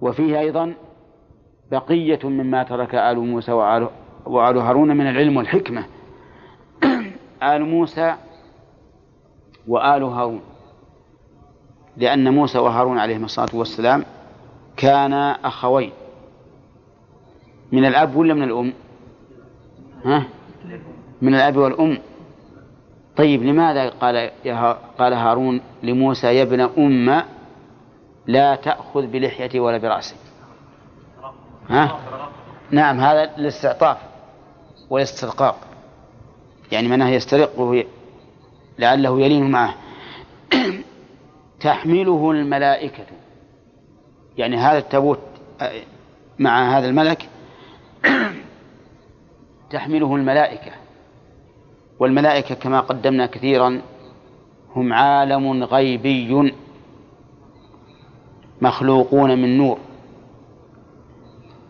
وفيه أيضا بقية مما ترك آل موسى وآل, وآل هارون من العلم والحكمة آل موسى وآل هارون لأن موسى وهارون عليهما الصلاة والسلام كانا أخوين من الأب ولا من الأم؟ ها؟ من الأب والأم طيب لماذا قال قال هارون لموسى يا ابن أم لا تأخذ بلحيتي ولا برأسي. ها؟ نعم هذا الاستعطاف والاسترقاق. يعني منه يسترقه لعله يلين معه. تحمله الملائكة. يعني هذا التابوت مع هذا الملك تحمله الملائكة. والملائكة كما قدمنا كثيرا هم عالم غيبي. مخلوقون من نور.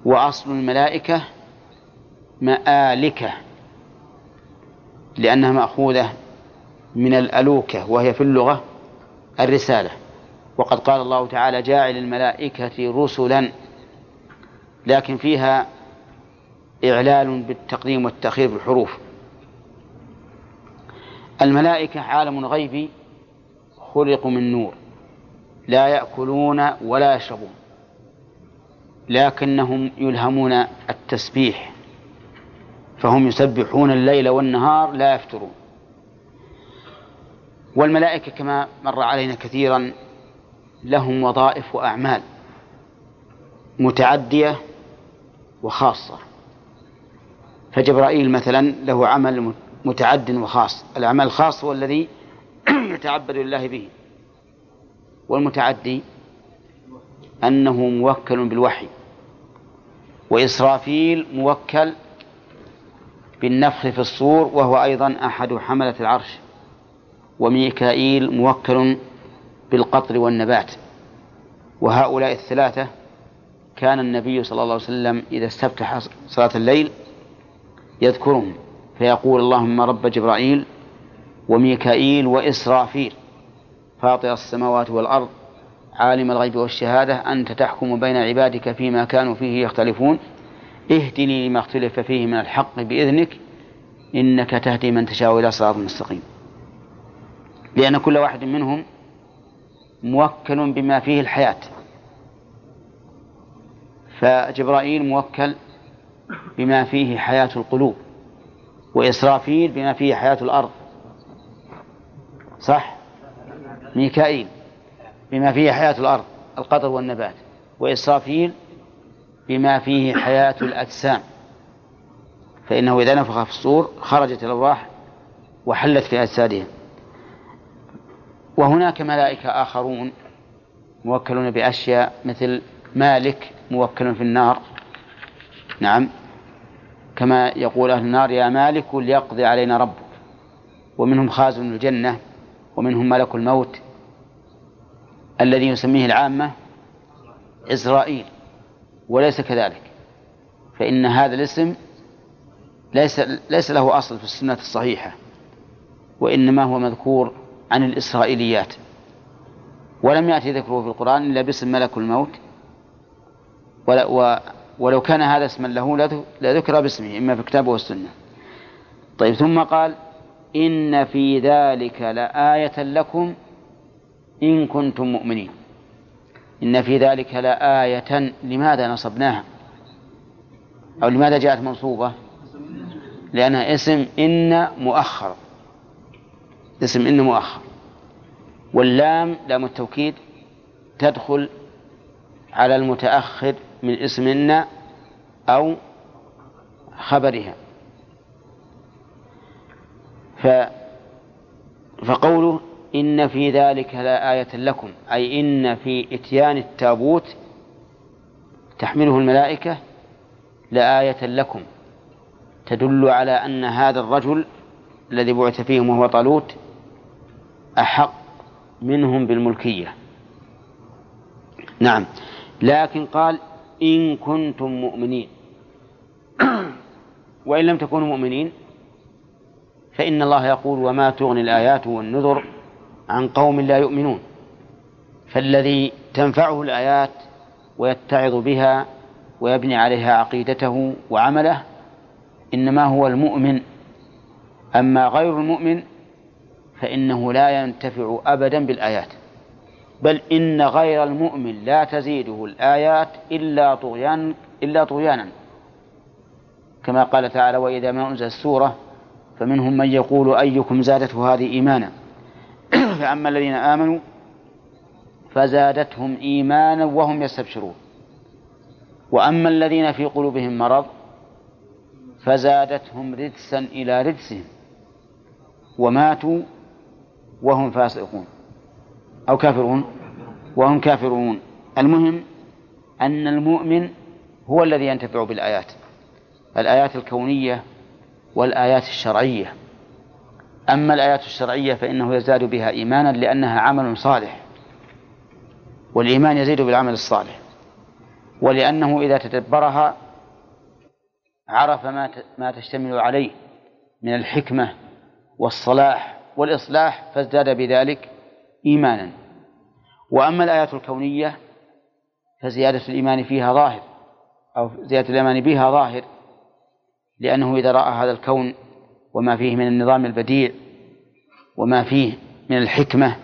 وأصل الملائكة مآلكة لأنها مأخوذة من الألوكة وهي في اللغة الرسالة. وقد قال الله تعالى جاعل الملائكة رسلا. لكن فيها إعلال بالتقديم والتأخير بالحروف. الملائكة عالم غيبي خلقوا من نور. لا يأكلون ولا يشربون لكنهم يلهمون التسبيح فهم يسبحون الليل والنهار لا يفترون. والملائكة كما مر علينا كثيرا لهم وظائف وأعمال متعدية وخاصة. فجبرائيل مثلا له عمل متعد وخاص العمل الخاص هو الذي يتعبد لله به. والمتعدي أنه موكل بالوحي وإسرافيل موكل بالنفخ في الصور وهو أيضا أحد حملة العرش وميكائيل موكل بالقطر والنبات. وهؤلاء الثلاثة كان النبي صلى الله عليه وسلم إذا استفتح صلاة الليل يذكرهم فيقول اللهم رب جبرائيل وميكائيل وإسرافيل. فاطر السماوات والأرض عالم الغيب والشهادة أنت تحكم بين عبادك فيما كانوا فيه يختلفون. اهدني لما اختلف فيه من الحق بإذنك إنك تهدي من تشاء إلى صراط مستقيم. لأن كل واحد منهم موكل بما فيه الحياة. فجبرائيل موكل بما فيه حياة القلوب وإسرافيل بما فيه حياة الأرض. صح؟ ميكائيل بما فيه حياة الأرض القطر والنبات وإسرافيل بما فيه حياة الأجسام. فإنه إذا نفخ في الصور خرجت الأرواح وحلت في أجسادهم وهناك ملائكة آخرون موكلون بأشياء مثل مالك موكل في النار. نعم. كما يقول أهل النار يا مالك ليقضي علينا ربك. ومنهم خازن الجنة ومنهم ملك الموت الذي يسميه العامة إسرائيل وليس كذلك. فإن هذا الاسم ليس ليس له أصل في السنة الصحيحة وإنما هو مذكور عن الإسرائيليات. ولم يأتي ذكره في القرآن إلا باسم ملك الموت. ولو كان هذا اسما له لذكر باسمه إما في الكتاب والسنة. طيب ثم قال إن في ذلك لآية لكم إن كنتم مؤمنين. إن في ذلك لآية لماذا نصبناها؟ أو لماذا جاءت منصوبة؟ لأنها اسم إن مؤخر. اسم إن مؤخر. واللام لام التوكيد تدخل على المتأخر من اسم إن أو خبرها. ف فقوله إن في ذلك لآية لكم أي إن في إتيان التابوت تحمله الملائكة لآية لكم تدل على أن هذا الرجل الذي بعث فيهم وهو طالوت أحق منهم بالملكية. نعم. لكن قال إن كنتم مؤمنين. وإن لم تكونوا مؤمنين فإن الله يقول وما تغني الآيات والنذر عن قوم لا يؤمنون. فالذي تنفعه الآيات ويتعظ بها ويبني عليها عقيدته وعمله إنما هو المؤمن. أما غير المؤمن فإنه لا ينتفع أبدا بالآيات. بل إن غير المؤمن لا تزيده الآيات إلا طغيان إلا طغيانا. كما قال تعالى وإذا ما أنزل السورة فمنهم من يقول أيكم زادته هذه إيمانا؟ فأما الذين آمنوا فزادتهم إيمانا وهم يستبشرون. وأما الذين في قلوبهم مرض فزادتهم رجسا إلى رجسهم وماتوا وهم فاسقون. أو كافرون؟ وهم كافرون. المهم أن المؤمن هو الذي ينتفع بالآيات. الآيات الكونية والآيات الشرعية. أما الآيات الشرعية فإنه يزداد بها إيمانا لأنها عمل صالح والإيمان يزيد بالعمل الصالح. ولأنه إذا تدبرها عرف ما ما تشتمل عليه من الحكمة والصلاح والإصلاح فازداد بذلك إيمانا. وأما الآيات الكونية فزيادة الإيمان فيها ظاهر أو زيادة الإيمان بها ظاهر. لأنه إذا رأى هذا الكون وما فيه من النظام البديع وما فيه من الحكمة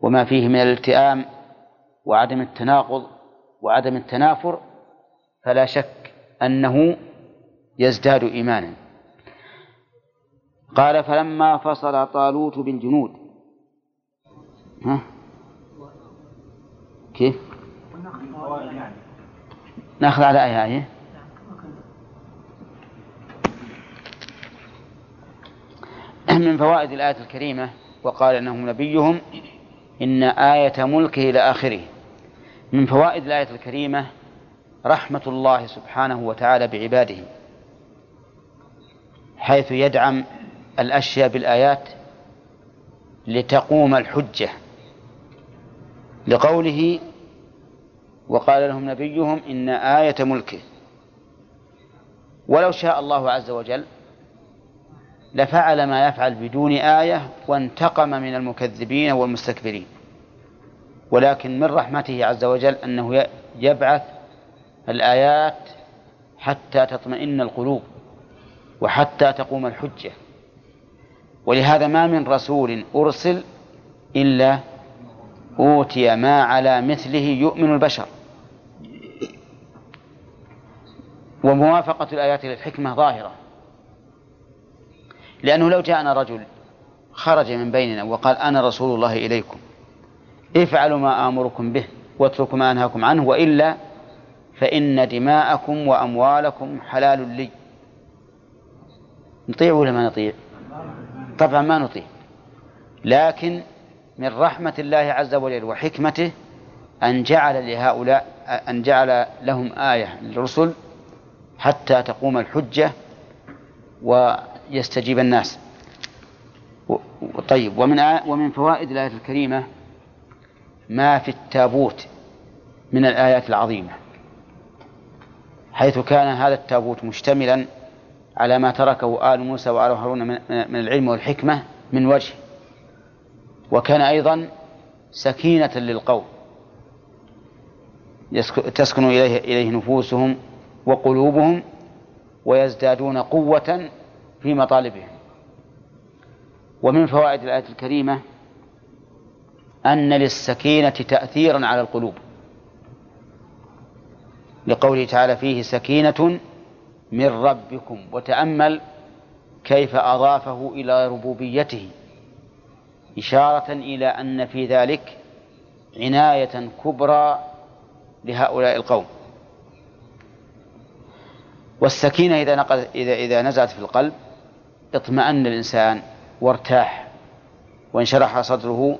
وما فيه من الالتئام وعدم التناقض وعدم التنافر فلا شك أنه يزداد إيمانا. قال فلما فصل طالوت بالجنود ها؟ كيف؟ نأخذ على آية آية. من فوائد الآية الكريمة وقال أنه نبيهم إن آية ملكه إلى آخره. من فوائد الآية الكريمة رحمة الله سبحانه وتعالى بعباده حيث يدعم الأشياء بالآيات لتقوم الحجة. لقوله وقال لهم نبيهم إن آية ملكه. ولو شاء الله عز وجل لفعل ما يفعل بدون آية وانتقم من المكذبين والمستكبرين. ولكن من رحمته عز وجل أنه يبعث الآيات حتى تطمئن القلوب وحتى تقوم الحجة. ولهذا ما من رسول أرسل إلا أوتي ما على مثله يؤمن البشر. وموافقة الآيات للحكمة ظاهرة. لأنه لو جاءنا رجل خرج من بيننا وقال أنا رسول الله إليكم افعلوا ما آمركم به واتركوا ما أنهاكم عنه وإلا فإن دماءكم وأموالكم حلال لي. نطيع ولا ما نطيع؟ طبعا ما نطيع. لكن من رحمة الله عز وجل وحكمته أن جعل لهؤلاء أن جعل لهم آية للرسل حتى تقوم الحجة ويستجيب الناس. طيب ومن ومن فوائد الآية الكريمة ما في التابوت من الآيات العظيمة حيث كان هذا التابوت مشتملا على ما تركه آل موسى وآل هارون من العلم والحكمة من وجه وكان أيضا سكينة للقوم تسكن إليه, إليه نفوسهم وقلوبهم ويزدادون قوة في مطالبهم ومن فوائد الآية الكريمة أن للسكينة تأثيرا على القلوب. لقوله تعالى فيه سكينة من ربكم وتأمل كيف أضافه إلى ربوبيته إشارة إلى أن في ذلك عناية كبرى لهؤلاء القوم. والسكينة إذا نقل إذا إذا نزلت في القلب اطمأن الإنسان وارتاح وانشرح صدره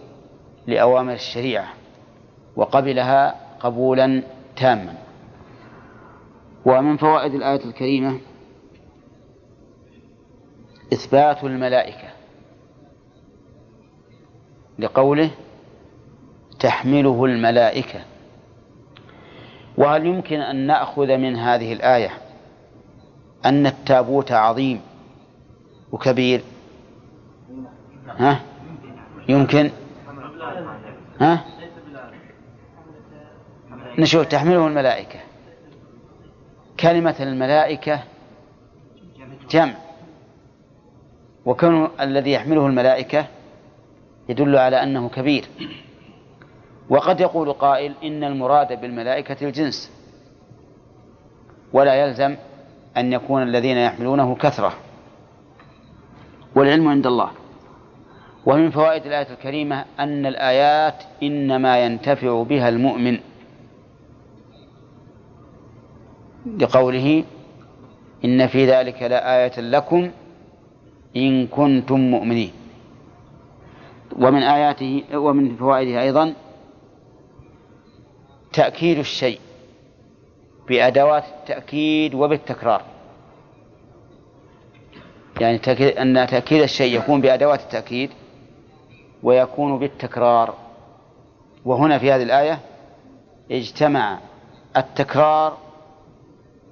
لأوامر الشريعة وقبلها قبولا تاما. ومن فوائد الآية الكريمة إثبات الملائكة لقوله تحمله الملائكة. وهل يمكن أن نأخذ من هذه الآية أن التابوت عظيم؟ وكبير. ها؟ يمكن. ها؟ نشوف تحمله الملائكة. كلمة الملائكة جمع. وكون الذي يحمله الملائكة يدل على أنه كبير. وقد يقول قائل إن المراد بالملائكة الجنس. ولا يلزم أن يكون الذين يحملونه كثرة. والعلم عند الله. ومن فوائد الآية الكريمة أن الآيات إنما ينتفع بها المؤمن. لقوله إن في ذلك لآية لكم إن كنتم مؤمنين. ومن آياته ومن فوائده أيضا تأكيد الشيء بأدوات التأكيد وبالتكرار. يعني أن تأكيد الشيء يكون بأدوات التأكيد ويكون بالتكرار. وهنا في هذه الآية اجتمع التكرار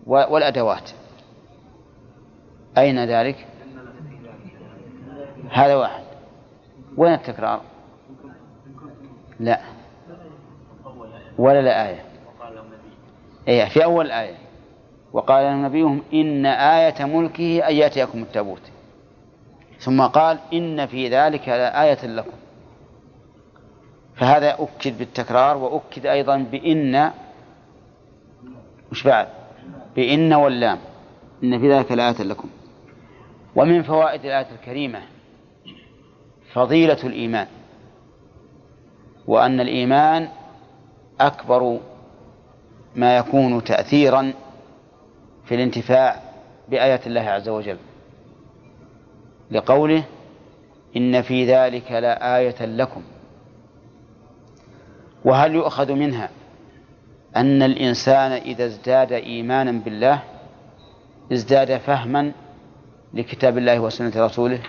والأدوات. أين ذلك؟ هذا واحد. وين التكرار؟ لا. ولا لا آية. إيه في أول الآية وقال نبيهم إن آية ملكه أن يأتيكم التابوت. ثم قال إن في ذلك لآية لكم. فهذا أكد بالتكرار وأكد أيضا بإن وش بعد؟ بإن واللام. إن في ذلك لآية لكم. ومن فوائد الآية الكريمة فضيلة الإيمان وأن الإيمان أكبر ما يكون تأثيرا في الانتفاع بآيات الله عز وجل لقوله إن في ذلك لآية لكم. وهل يؤخذ منها أن الإنسان إذا ازداد إيمانا بالله ازداد فهما لكتاب الله وسنة رسوله؟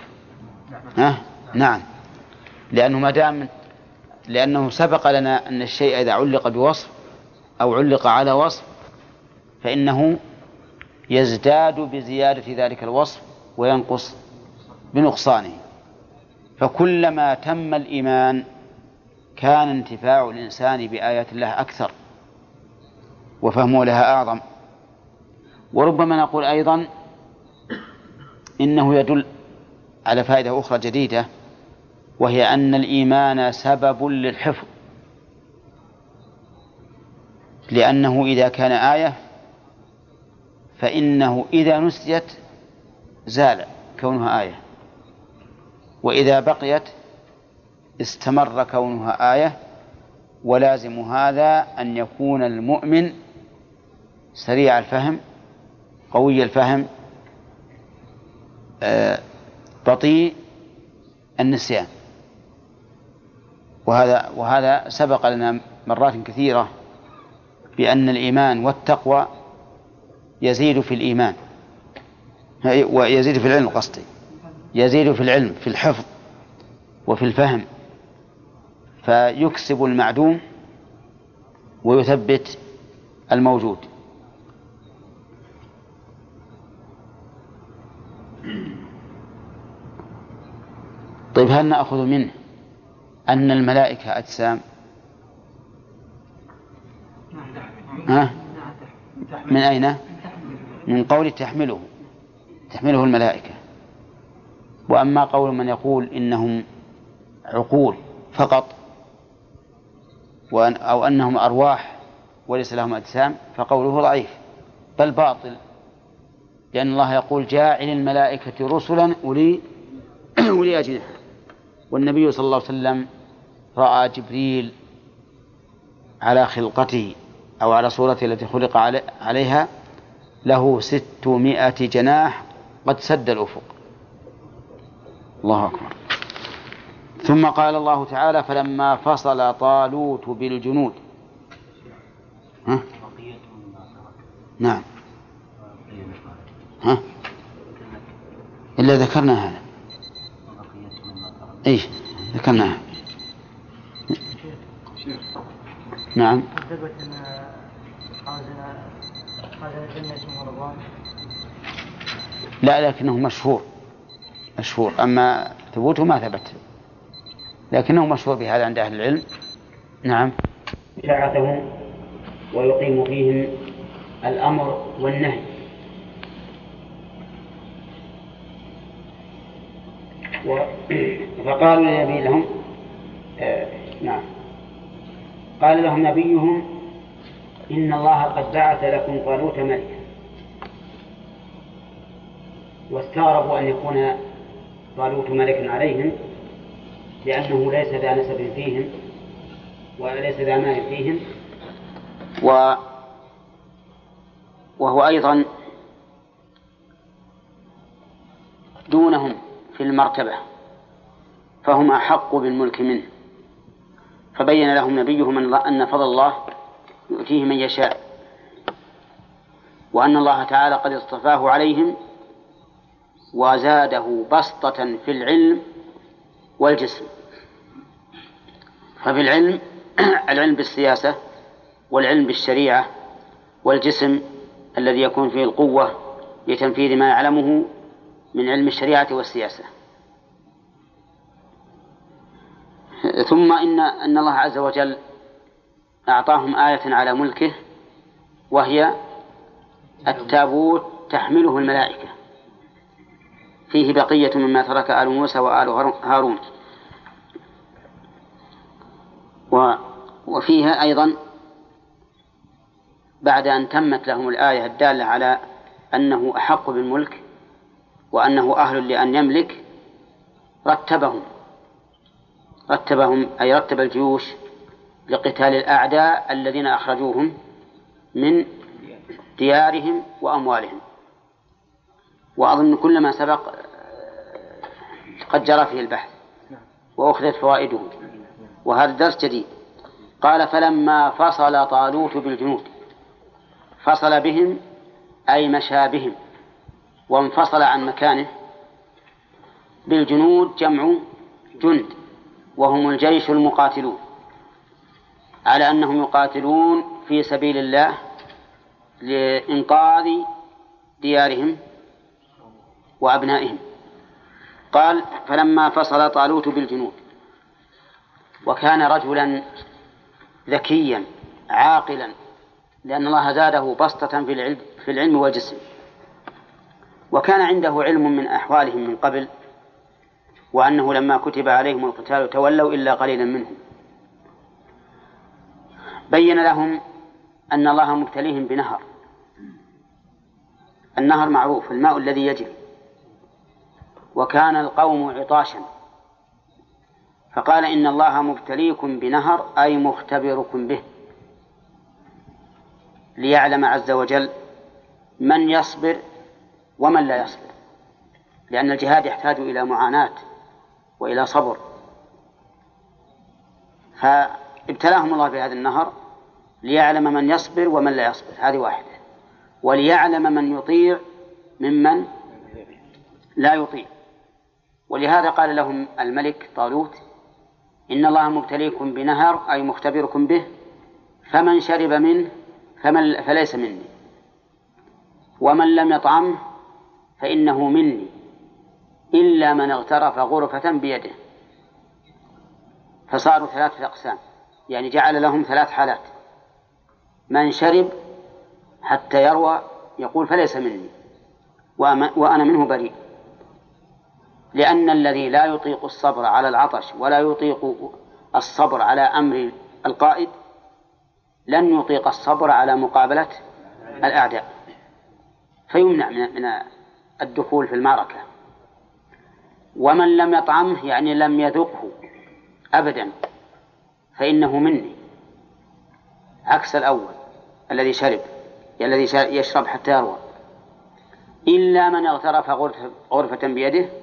ها؟ نعم. لأنه ما دام لأنه سبق لنا أن الشيء إذا علق بوصف أو علق على وصف فإنه يزداد بزيادة ذلك الوصف وينقص بنقصانه. فكلما تم الإيمان كان انتفاع الإنسان بآيات الله أكثر وفهمه لها أعظم. وربما نقول أيضا إنه يدل على فائدة أخرى جديدة وهي أن الإيمان سبب للحفظ. لأنه إذا كان آية فإنه إذا نسيت زال كونها آية. وإذا بقيت استمر كونها آية. ولازم هذا أن يكون المؤمن سريع الفهم قوي الفهم آه، بطيء النسيان. وهذا وهذا سبق لنا مرات كثيرة بأن الإيمان والتقوى يزيد في الإيمان. ويزيد في العلم قصدي. يزيد في العلم في الحفظ وفي الفهم. فيكسب المعدوم ويثبت الموجود. طيب هل نأخذ منه أن الملائكة أجسام؟ ها؟ من أين؟ من قول تحمله تحمله الملائكة. وأما قول من يقول إنهم عقول فقط وأن أو أنهم أرواح وليس لهم أجسام فقوله ضعيف. بل باطل لأن الله يقول جاعل الملائكة رسلا أولي أولي أجنحة. والنبي صلى الله عليه وسلم رأى جبريل على خلقته أو على صورته التي خلق عليها له ستمائة جناح قد سد الأفق. الله أكبر. ثم قال الله تعالى فلما فصل طالوت بالجنود. ها؟ نعم. ها؟ إلا ذكرنا هذا. إيش ذكرناها نعم. لا لكنه مشهور مشهور. أما ثبوته ما ثبت. لكنه مشهور بهذا عند أهل العلم. نعم. شعته ويقيم فيهم الأمر والنهي. و... فقالوا لنبي لهم آه نعم. قال لهم نبيهم إن الله قد بعث لكم طالوت ملكا واستغربوا أن يكون طالوت ملكا عليهم لأنه ليس ذا نسب فيهم وليس ذا مال فيهم. و وهو أيضا دونهم في المرتبة فهم أحق بالملك منه. فبين لهم نبيهم أن فضل الله يؤتيه من يشاء وأن الله تعالى قد اصطفاه عليهم وزاده بسطة في العلم والجسم. ففي العلم العلم بالسياسة والعلم بالشريعة والجسم الذي يكون فيه القوة لتنفيذ ما يعلمه من علم الشريعة والسياسة. ثم إن أن الله عز وجل أعطاهم آية على ملكه وهي التابوت تحمله الملائكة. فيه بقية مما ترك آل موسى وآل هارون وفيها أيضا بعد أن تمت لهم الآية الدالة على أنه أحق بالملك وأنه أهل لأن يملك رتبهم. رتبهم أي رتب الجيوش لقتال الأعداء الذين أخرجوهم من ديارهم وأموالهم. وأظن كل ما سبق قد جرى فيه البحث وأخذت فوائده وهذا درس جديد. قال فلما فصل طالوت بالجنود فصل بهم أي مشى بهم وانفصل عن مكانه بالجنود جمع جند وهم الجيش المقاتلون على أنهم يقاتلون في سبيل الله لإنقاذ ديارهم وأبنائهم. قال فلما فصل طالوت بالجنود وكان رجلا ذكيا عاقلا لأن الله زاده بسطة في العلم, في العلم والجسم. وكان عنده علم من أحوالهم من قبل وأنه لما كتب عليهم القتال تولوا إلا قليلا منهم. بين لهم أن الله مبتليهم بنهر. النهر معروف الماء الذي يجري. وكان القوم عطاشا. فقال إن الله مبتليكم بنهر أي مختبركم به. ليعلم عز وجل من يصبر ومن لا يصبر. لأن الجهاد يحتاج إلى معاناة وإلى صبر. فابتلاهم الله بهذا النهر ليعلم من يصبر ومن لا يصبر. هذه واحدة. وليعلم من يطيع ممن لا يطيع. ولهذا قال لهم الملك طالوت إن الله مبتليكم بنهر أي مختبركم به فمن شرب منه فمن فليس مني. ومن لم يطعمه فإنه مني. إلا من اغترف غرفة بيده. فصاروا ثلاثة أقسام يعني جعل لهم ثلاث حالات. من شرب حتى يروى يقول فليس مني. وأنا منه بريء. لأن الذي لا يطيق الصبر على العطش ولا يطيق الصبر على أمر القائد لن يطيق الصبر على مقابلة الأعداء. فيمنع من الدخول في المعركة. ومن لم يطعمه يعني لم يذقه أبدا فإنه مني. عكس الأول الذي شرب الذي يشرب حتى يروى. إلا من اغترف غرفة بيده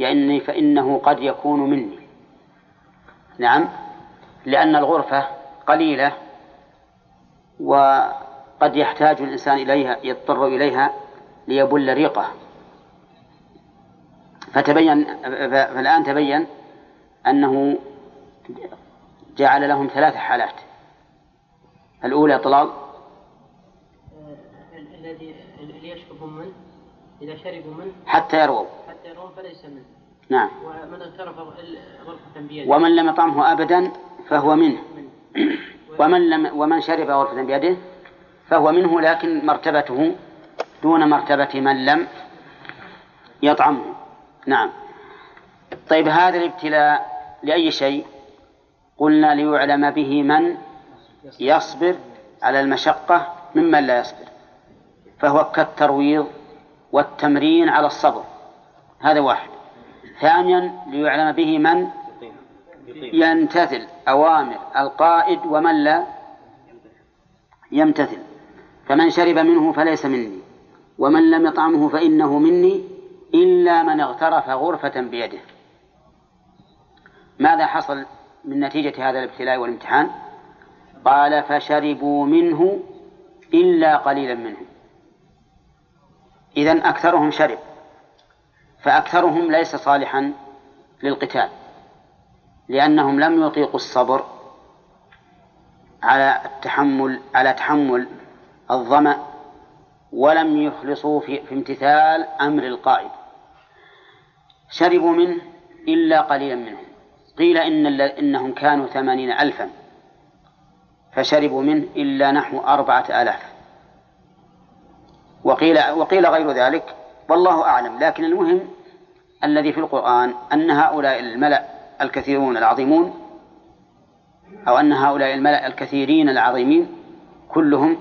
يعني فإنه قد يكون مني. نعم. لأن الغرفة قليلة وقد يحتاج الإنسان إليها يضطر إليها ليبل ريقه. فتبين فالآن تبين أنه جعل لهم ثلاث حالات. الأولى طلال الذي يشرب منه إذا شربوا منه حتى يرووا يرووا فليس منه. نعم. ومن اغترف غرفة بيده. ومن لم يطعمه أبدا فهو منه. ومن لم ومن شرب غرفة بيده فهو منه لكن مرتبته دون مرتبة من لم يطعمه. نعم. طيب هذا الابتلاء لأي شيء؟ قلنا ليعلم به من يصبر على المشقة ممن لا يصبر فهو كالترويض والتمرين على الصبر. هذا واحد. ثانيا ليعلم به من يمتثل أوامر القائد ومن لا يمتثل. فمن شرب منه فليس مني ومن لم يطعمه فإنه مني إلا من اغترف غرفة بيده. ماذا حصل من نتيجة هذا الابتلاء والامتحان؟ قال فشربوا منه إلا قليلا منهم. إذن أكثرهم شرب. فأكثرهم ليس صالحا للقتال لأنهم لم يطيقوا الصبر على التحمل على تحمل الظمأ ولم يخلصوا في, في امتثال أمر القائد. شربوا منه إلا قليلا منهم. قيل إن إنهم كانوا ثمانين ألفا فشربوا منه إلا نحو أربعة آلاف. وقيل وقيل غير ذلك والله أعلم. لكن المهم الذي في القرآن أن هؤلاء الملأ الكثيرون العظيمون أو أن هؤلاء الملأ الكثيرين العظيمين كلهم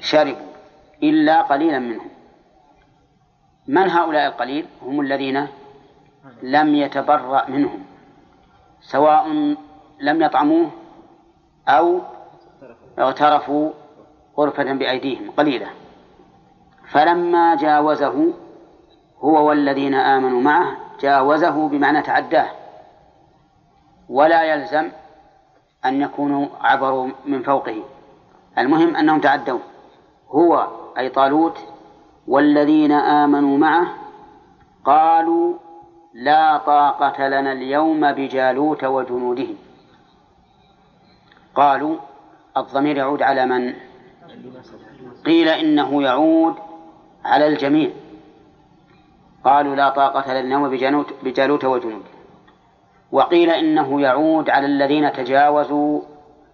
شربوا إلا قليلا منهم. من هؤلاء القليل؟ هم الذين لم يتبرأ منهم سواء لم يطعموه أو اغترفوا غرفة بأيديهم قليلة فلما جاوزه هو والذين آمنوا معه جاوزه بمعنى تعداه. ولا يلزم أن يكونوا عبروا من فوقه. المهم أنهم تعدوا. هو أي طالوت والذين آمنوا معه قالوا لا طاقة لنا اليوم بجالوت وجنوده. قالوا الضمير يعود على من؟ قيل إنه يعود على الجميع. قالوا لا طاقة لنا اليوم بجالوت وجنوده وقيل إنه يعود على الذين تجاوزوا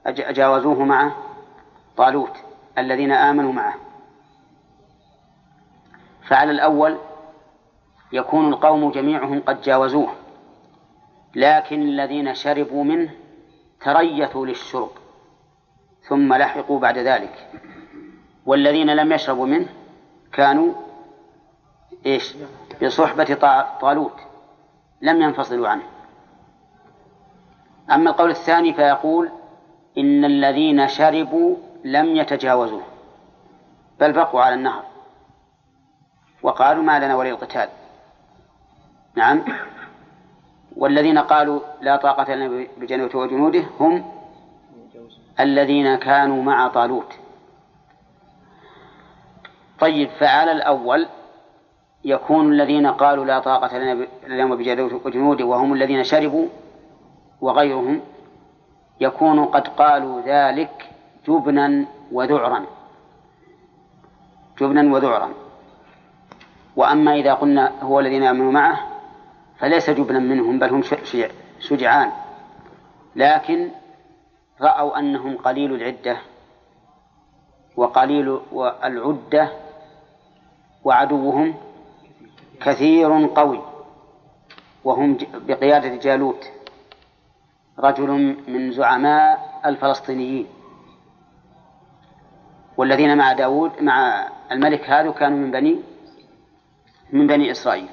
جاوزوه معه طالوت الذين آمنوا معه. فعلى الأول يكون القوم جميعهم قد جاوزوه لكن الذين شربوا منه تريثوا للشرب ثم لحقوا بعد ذلك. والذين لم يشربوا منه كانوا إيش؟ بصحبة طالوت. لم ينفصلوا عنه. أما القول الثاني فيقول إن الذين شربوا لم يتجاوزوه. بل بقوا على النهر. وقالوا ما لنا ولي القتال. نعم. والذين قالوا لا طاقة لنا بجنوته وجنوده هم الذين كانوا مع طالوت. طيب فعلى الأول يكون الذين قالوا لا طاقة لنا اليوم بجنوته وجنوده وهم الذين شربوا وغيرهم يكون قد قالوا ذلك جبنا وذعرا. جبنا وذعرا. وأما إذا قلنا هو الذين آمنوا معه فليس جبنا منهم بل هم شجعان. لكن رأوا أنهم قليل العدة وقليل العدة وعدوهم كثير قوي وهم بقيادة جالوت رجل من زعماء الفلسطينيين. والذين مع داود مع الملك هذا كانوا من بني من بني إسرائيل.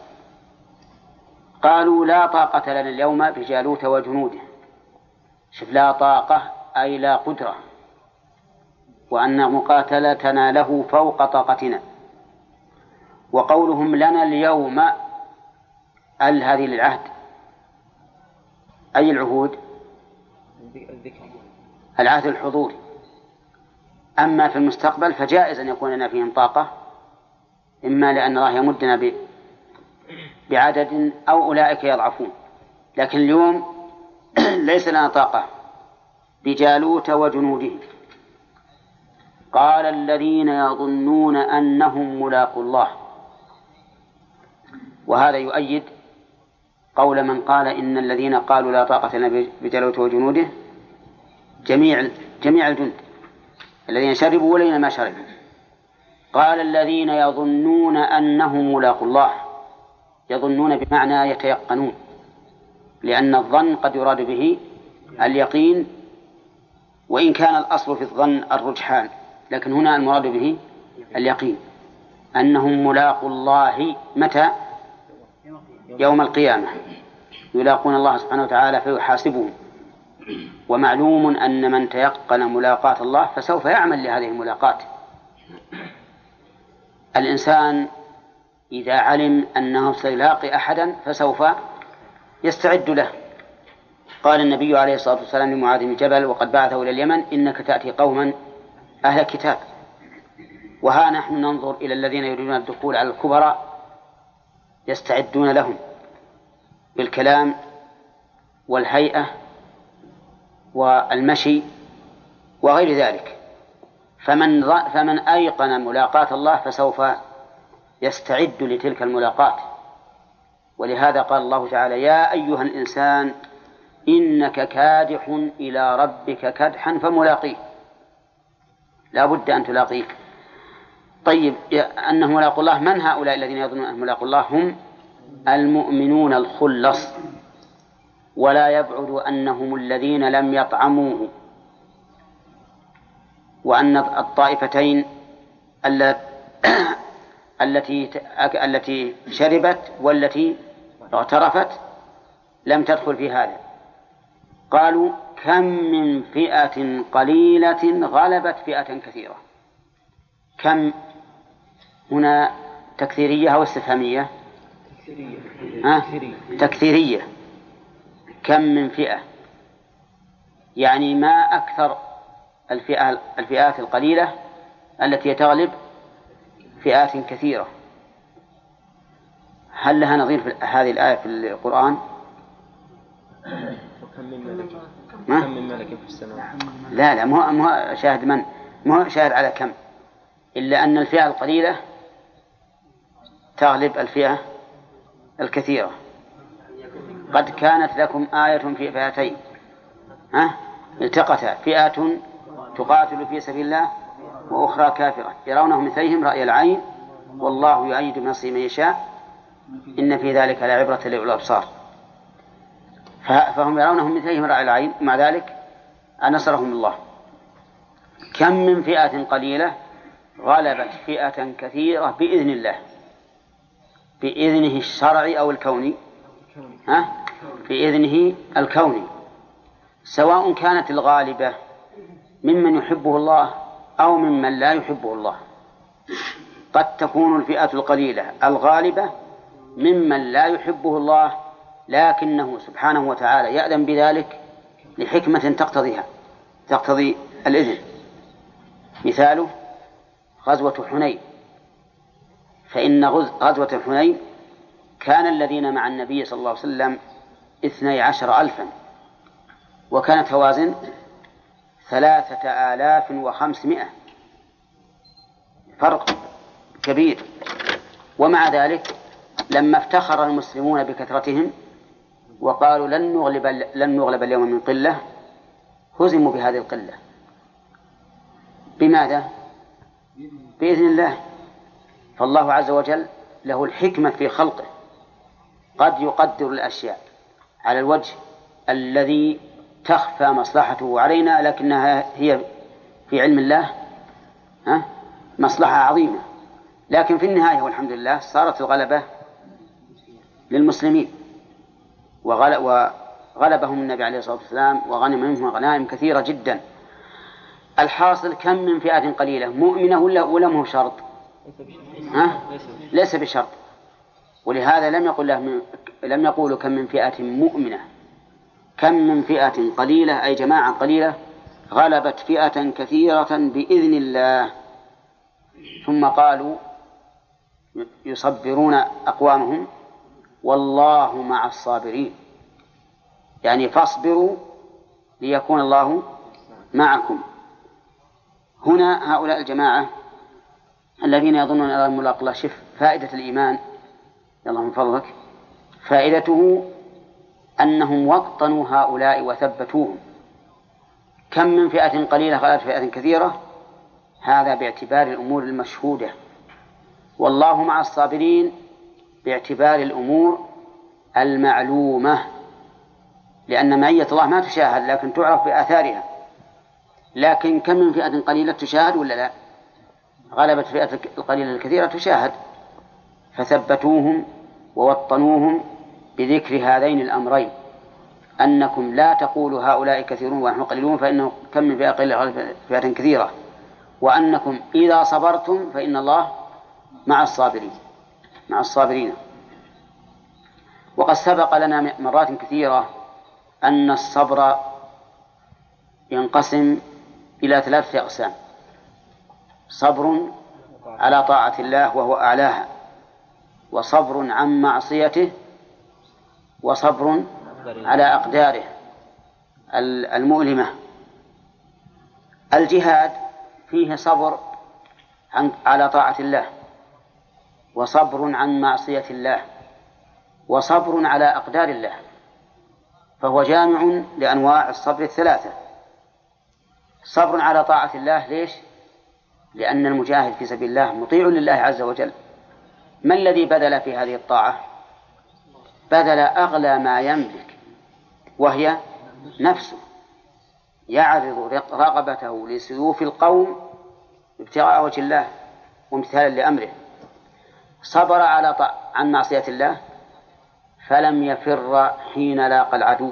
قالوا لا طاقة لنا اليوم بجالوت وجنوده. شوف لا طاقة أي لا قدرة. وأن مقاتلتنا له فوق طاقتنا. وقولهم لنا اليوم ال هذه للعهد؟ أي العهود؟ العهد الحضوري أما في المستقبل فجائز أن يكون لنا فيهم طاقة إما لأن الله يمدنا بعدد أو أولئك يضعفون. لكن اليوم ليس لنا طاقة. بجالوت وجنوده. قال الذين يظنون أنهم ملاقوا الله. وهذا يؤيد قول من قال إن الذين قالوا لا طاقة لنا بجالوت وجنوده جميع جميع الجند الذين شربوا والذين ما شربوا. قال الذين يظنون أنهم ملاقوا الله يظنون بمعنى يتيقنون لأن الظن قد يراد به اليقين وإن كان الأصل في الظن الرجحان لكن هنا المراد به اليقين. أنهم ملاقوا الله متى؟ يوم القيامة. يلاقون الله سبحانه وتعالى فيحاسبهم. ومعلوم أن من تيقن ملاقاة الله فسوف يعمل لهذه الملاقاة. الإنسان إذا علم أنه سيلاقي أحدا فسوف يستعد له. قال النبي عليه الصلاة والسلام لمعاذ بن جبل وقد بعثه إلى اليمن إنك تأتي قوما أهل كتاب وها نحن ننظر إلى الذين يريدون الدخول على الكبراء يستعدون لهم بالكلام والهيئة والمشي وغير ذلك. فمن فمن أيقن ملاقاة الله فسوف يستعد لتلك الملاقاة. ولهذا قال الله تعالى يا أيها الإنسان إنك كادح إلى ربك كدحا فملاقيه. لا بد أن تلاقيه. طيب أنه ملاق الله من هؤلاء الذين يظنون أنهم ملاق الله؟ هم المؤمنون الخلص. ولا يبعد أنهم الذين لم يطعموه. وأن الطائفتين التي التي شربت والتي اغترفت لم تدخل في هذا. قالوا كم من فئة قليلة غلبت فئة كثيرة. كم هنا تكثيرية أو استفهامية؟ ها؟ تكثيرية. كم من فئة؟ يعني ما أكثر الفئة الفئات القليلة التي تغلب فئات كثيرة. هل لها نظير في هذه الآية في القرآن؟ وكم من ملك؟ كم من ملك في السماوات؟ لا لا مو مو شاهد من؟ مو شاهد على كم؟ إلا أن الفئة القليلة تغلب الفئة الكثيرة. قد كانت لكم آية في فئتين ها؟ التقتا فئة تقاتل في سبيل الله وأخرى كافرة يرونهم مثليهم رأي العين والله يؤيد بنصره من يشاء إن في ذلك لعبرة لأولي الأبصار فهم يرونهم مثليهم رأي العين مع ذلك نصرهم الله. كم من فئة قليلة غلبت فئة كثيرة بإذن الله. بإذنه الشرعي أو الكوني. ها؟ بإذنه الكوني. سواء كانت الغالبة ممن يحبه الله أو ممن لا يحبه الله. قد تكون الفئة القليلة. الغالبة ممن لا يحبه الله لكنه سبحانه وتعالى يأذن بذلك لحكمة تقتضيها تقتضي الإذن. مثاله غزوة حنين. فإن غزوة حنين كان الذين مع النبي صلى الله عليه وسلم اثني عشر ألفا. وكانت هوازن ثلاثة آلاف وخمسمائة. فرق كبير. ومع ذلك لما افتخر المسلمون بكثرتهم وقالوا لن نغلب لن نغلب اليوم من قلة هزموا بهذه القلة. بماذا؟ بإذن الله فالله عز وجل له الحكمة في خلقه. قد يقدر الأشياء على الوجه الذي تخفى مصلحته علينا لكنها هي في علم الله مصلحة عظيمة. لكن في النهاية والحمد لله صارت الغلبة للمسلمين. وغلبهم النبي عليه الصلاة والسلام وغنم منهم غنائم كثيرة جدا. الحاصل كم من فئة قليلة؟ مؤمنة ولا ولا هو شرط؟ ها؟ ليس بشرط. ولهذا لم يقل له لم يقولوا كم من فئة مؤمنة. كم من فئة قليلة؟ أي جماعة قليلة غلبت فئة كثيرة بإذن الله. ثم قالوا يصبرون أقوامهم والله مع الصابرين. يعني فاصبروا ليكون الله معكم. هنا هؤلاء الجماعة الذين يظنون أن ملاق الله. شف فائدة الإيمان يلا من فضلك. فائدته أنهم وطنوا هؤلاء وثبتوهم. كم من فئة قليلة غلبت فئة كثيرة. هذا باعتبار الأمور المشهودة. والله مع الصابرين باعتبار الأمور المعلومة. لأن معية الله ما تشاهد لكن تعرف بآثارها. لكن كم من فئة قليلة تشاهد ولا لا؟ غلبت فئة القليلة الكثيرة تشاهد. فثبتوهم ووطنوهم بذكر هذين الأمرين. أنكم لا تقولوا هؤلاء كثيرون ونحن قليلون فإنه كم من فئة قليلة فئة كثيرة. وأنكم إذا صبرتم فإن الله مع الصابرين مع الصابرين. وقد سبق لنا مرات كثيرة أن الصبر ينقسم إلى ثلاثة أقسام. صبر على طاعة الله وهو أعلاها وصبر عن معصيته وصبر على أقداره المؤلمة. الجهاد فيه صبر عن على طاعة الله وصبر عن معصية الله وصبر على أقدار الله فهو جامع لأنواع الصبر الثلاثة. صبر على طاعة الله. ليش؟ لأن المجاهد في سبيل الله مطيع لله عز وجل. ما الذي بذل في هذه الطاعة؟ بذل أغلى ما يملك وهي نفسه. يعرض رغبته لسيوف القوم ابتغاء وجه الله وامتثالا لأمره. صبر على طاعة عن معصية الله فلم يفر حين لاقى العدو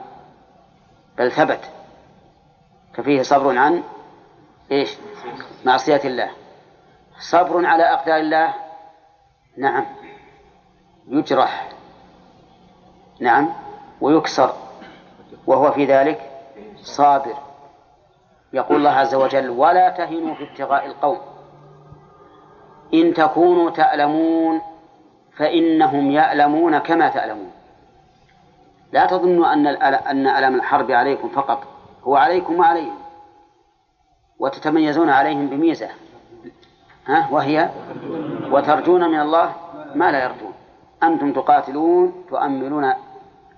بل ثبت. ففيه صبر عن إيش؟ معصية الله. صبر على أقدار الله؟ نعم. يجرح. نعم. ويكسر. وهو في ذلك صابر. يقول الله عز وجل ولا تهنوا في ابتغاء القوم. إن تكونوا تألمون فإنهم يألمون كما تألمون. لا تظنوا أن أن ألم الحرب عليكم فقط. هو عليكم وعليهم. وتتميزون عليهم بميزة. ها وهي وترجون من الله ما لا يرجون. أنتم تقاتلون تؤملون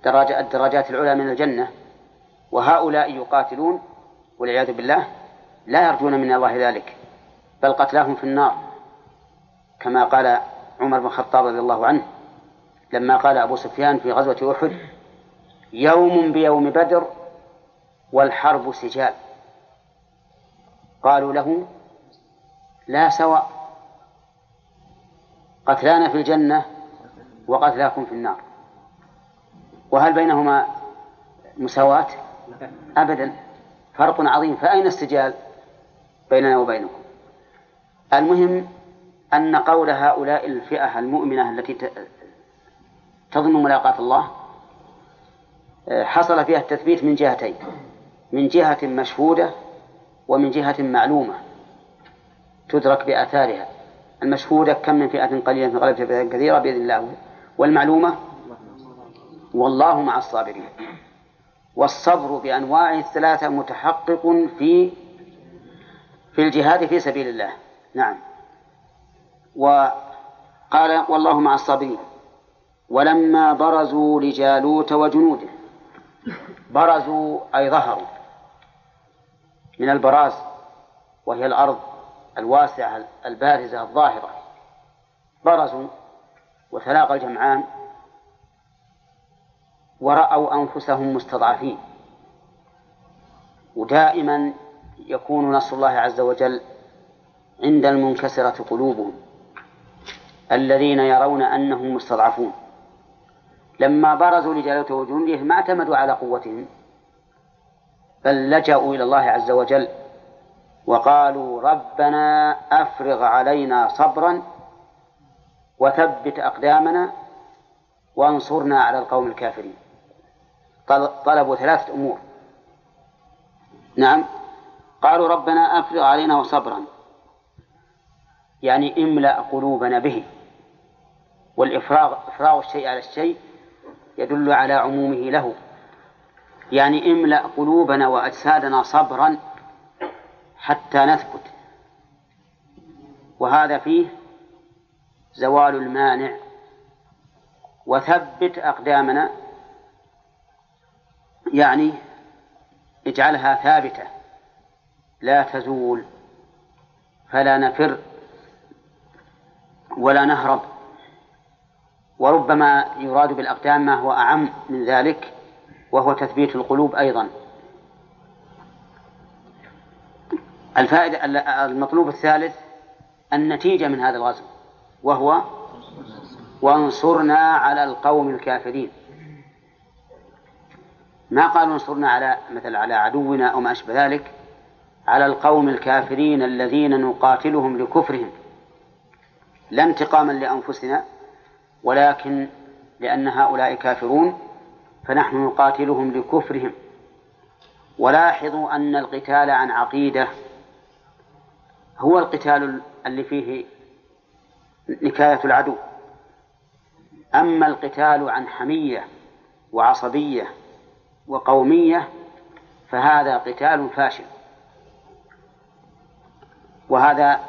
درجة الدرجات العلى من الجنة وهؤلاء يقاتلون والعياذ بالله لا يرجون من الله ذلك بل قتلاهم في النار. كما قال عمر بن الخطاب رضي الله عنه لما قال أبو سفيان في غزوة أحد يوم بيوم بدر والحرب سجال. قالوا له لا سواء. قتلانا في الجنة وقتلاكم في النار. وهل بينهما مساواة؟ أبدا. فرق عظيم. فأين السجال بيننا وبينكم؟ المهم أن قول هؤلاء الفئة المؤمنة التي تظن ملاقاة الله حصل فيها التثبيت من جهتين. من جهة مشهودة ومن جهة معلومة تدرك بآثارها. المشهودة كم من فئة قليلة غلبت فئة كثيرة بإذن الله. والمعلومة؟ والله مع الصابرين. والصبر بأنواعه الثلاثة متحقق في في الجهاد في سبيل الله. نعم. وقال والله مع الصابرين. ولما برزوا لجالوت وجنوده. برزوا أي ظهروا. من البراز وهي الأرض الواسعة البارزة الظاهرة. برزوا وتلاقى الجمعان ورأوا أنفسهم مستضعفين. ودائما يكون نصر الله عز وجل عند المنكسرة قلوبهم الذين يرون أنهم مستضعفون. لما برزوا لجلالته وجنوده ما اعتمدوا على قوتهم. بل لجأوا إلى الله عز وجل وقالوا ربنا أفرغ علينا صبرا وثبت أقدامنا وانصرنا على القوم الكافرين. طلبوا ثلاثة أمور. نعم. قالوا ربنا أفرغ علينا صبرا. يعني املأ قلوبنا به. والإفراغ إفراغ الشيء على الشيء يدل على عمومه له. يعني املأ قلوبنا وأجسادنا صبرا حتى نثبت. وهذا فيه زوال المانع. وثبت أقدامنا يعني اجعلها ثابتة. لا تزول فلا نفر ولا نهرب. وربما يراد بالأقدام ما هو أعم من ذلك وهو تثبيت القلوب أيضا. الفائدة المطلوب الثالث النتيجة من هذا الغزو وهو وانصرنا على القوم الكافرين. ما قالوا انصرنا على مثل على عدونا أو ما أشبه ذلك؟ على القوم الكافرين الذين نقاتلهم لكفرهم. لا انتقاما لأنفسنا ولكن لأن هؤلاء كافرون فنحن نقاتلهم لكفرهم. ولاحظوا أن القتال عن عقيدة هو القتال اللي فيه نكاية العدو. أما القتال عن حمية وعصبية وقومية فهذا قتال فاشل. وهذا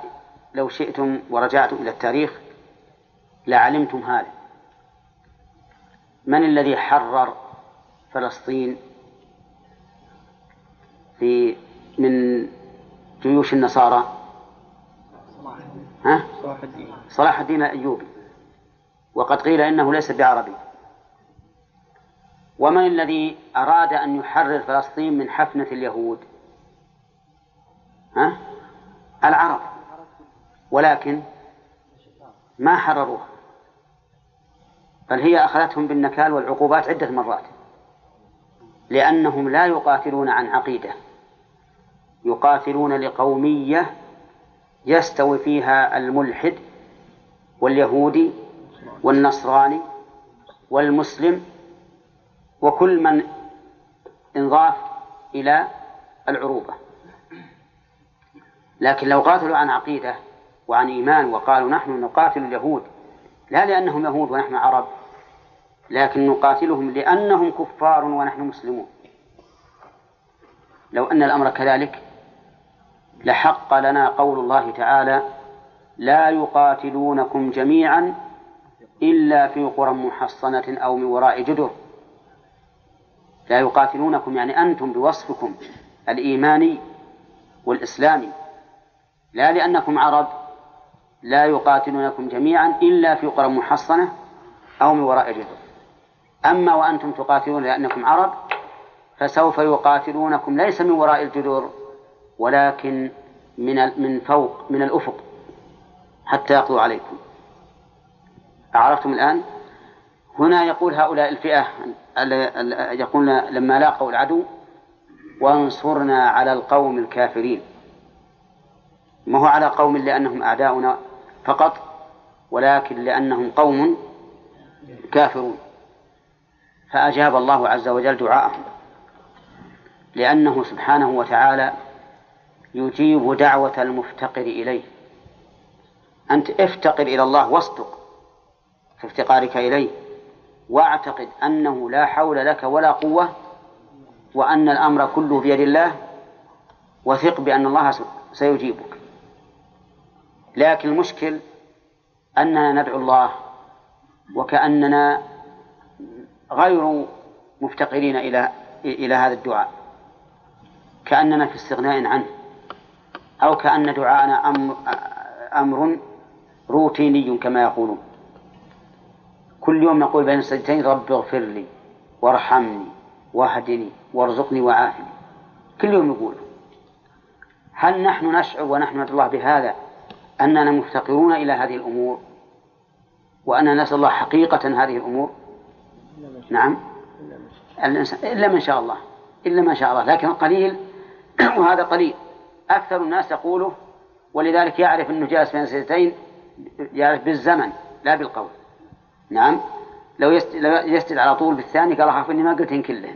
لو شئتم ورجعتم إلى التاريخ لعلمتم هذا. من الذي حرر فلسطين في من جيوش النصارى. ها؟ صلاح الدين الأيوبي. وقد قيل إنه ليس بعربي. ومن الذي أراد أن يحرر فلسطين من حفنة اليهود؟ ها؟ العرب. ولكن ما حرروها. بل هي أخذتهم بالنكال والعقوبات عدة مرات. لأنهم لا يقاتلون عن عقيدة. يقاتلون لقومية يستوي فيها الملحد واليهودي والنصراني والمسلم وكل من انضاف إلى العروبة. لكن لو قاتلوا عن عقيدة وعن إيمان وقالوا نحن نقاتل اليهود لا لأنهم يهود ونحن عرب لكن نقاتلهم لأنهم كفار ونحن مسلمون. لو أن الأمر كذلك لحق لنا قول الله تعالى لا يقاتلونكم جميعا إلا في قرى محصنة أو من وراء جدر. لا يقاتلونكم يعني أنتم بوصفكم الإيماني والإسلامي. لا لأنكم عرب لا يقاتلونكم جميعا إلا في قرى محصنة أو من وراء جدر. أما وأنتم تقاتلون لأنكم عرب فسوف يقاتلونكم ليس من وراء الجدر ولكن من من فوق من الأفق حتى يقضوا عليكم. أعرفتم الآن؟ هنا يقول هؤلاء الفئة يقولون لما لاقوا العدو وانصرنا على القوم الكافرين. ما هو على قوم لأنهم أعداؤنا فقط ولكن لأنهم قوم كافرون. فأجاب الله عز وجل دعاءهم لأنه سبحانه وتعالى يجيب دعوة المفتقر إليه. أنت افتقر إلى الله واصدق في افتقارك إليه واعتقد أنه لا حول لك ولا قوة وأن الأمر كله بيد الله وثق بأن الله سيجيبك. لكن المشكل أننا ندعو الله وكأننا غير مفتقرين إلى إلى هذا الدعاء. كأننا في استغناء عنه. أو كأن دعاءنا أمر, أمر روتيني كما يقولون. كل يوم نقول بين السجدتين رب اغفر لي وارحمني واهدني وارزقني وعافني. كل يوم نقول هل نحن نشعر ونحن ندعو الله بهذا أننا مفتقرون إلى هذه الأمور؟ وأننا نسأل الله حقيقة هذه الأمور؟ نعم. إلا من شاء الله. إلا ما شاء الله. لكن قليل. وهذا قليل. أكثر الناس يقوله ولذلك يعرف أنه جالس بين سجدتين يعرف بالزمن لا بالقول. نعم. لو يسجد على طول بالثاني قال أخاف إني ما قلتهن كلهن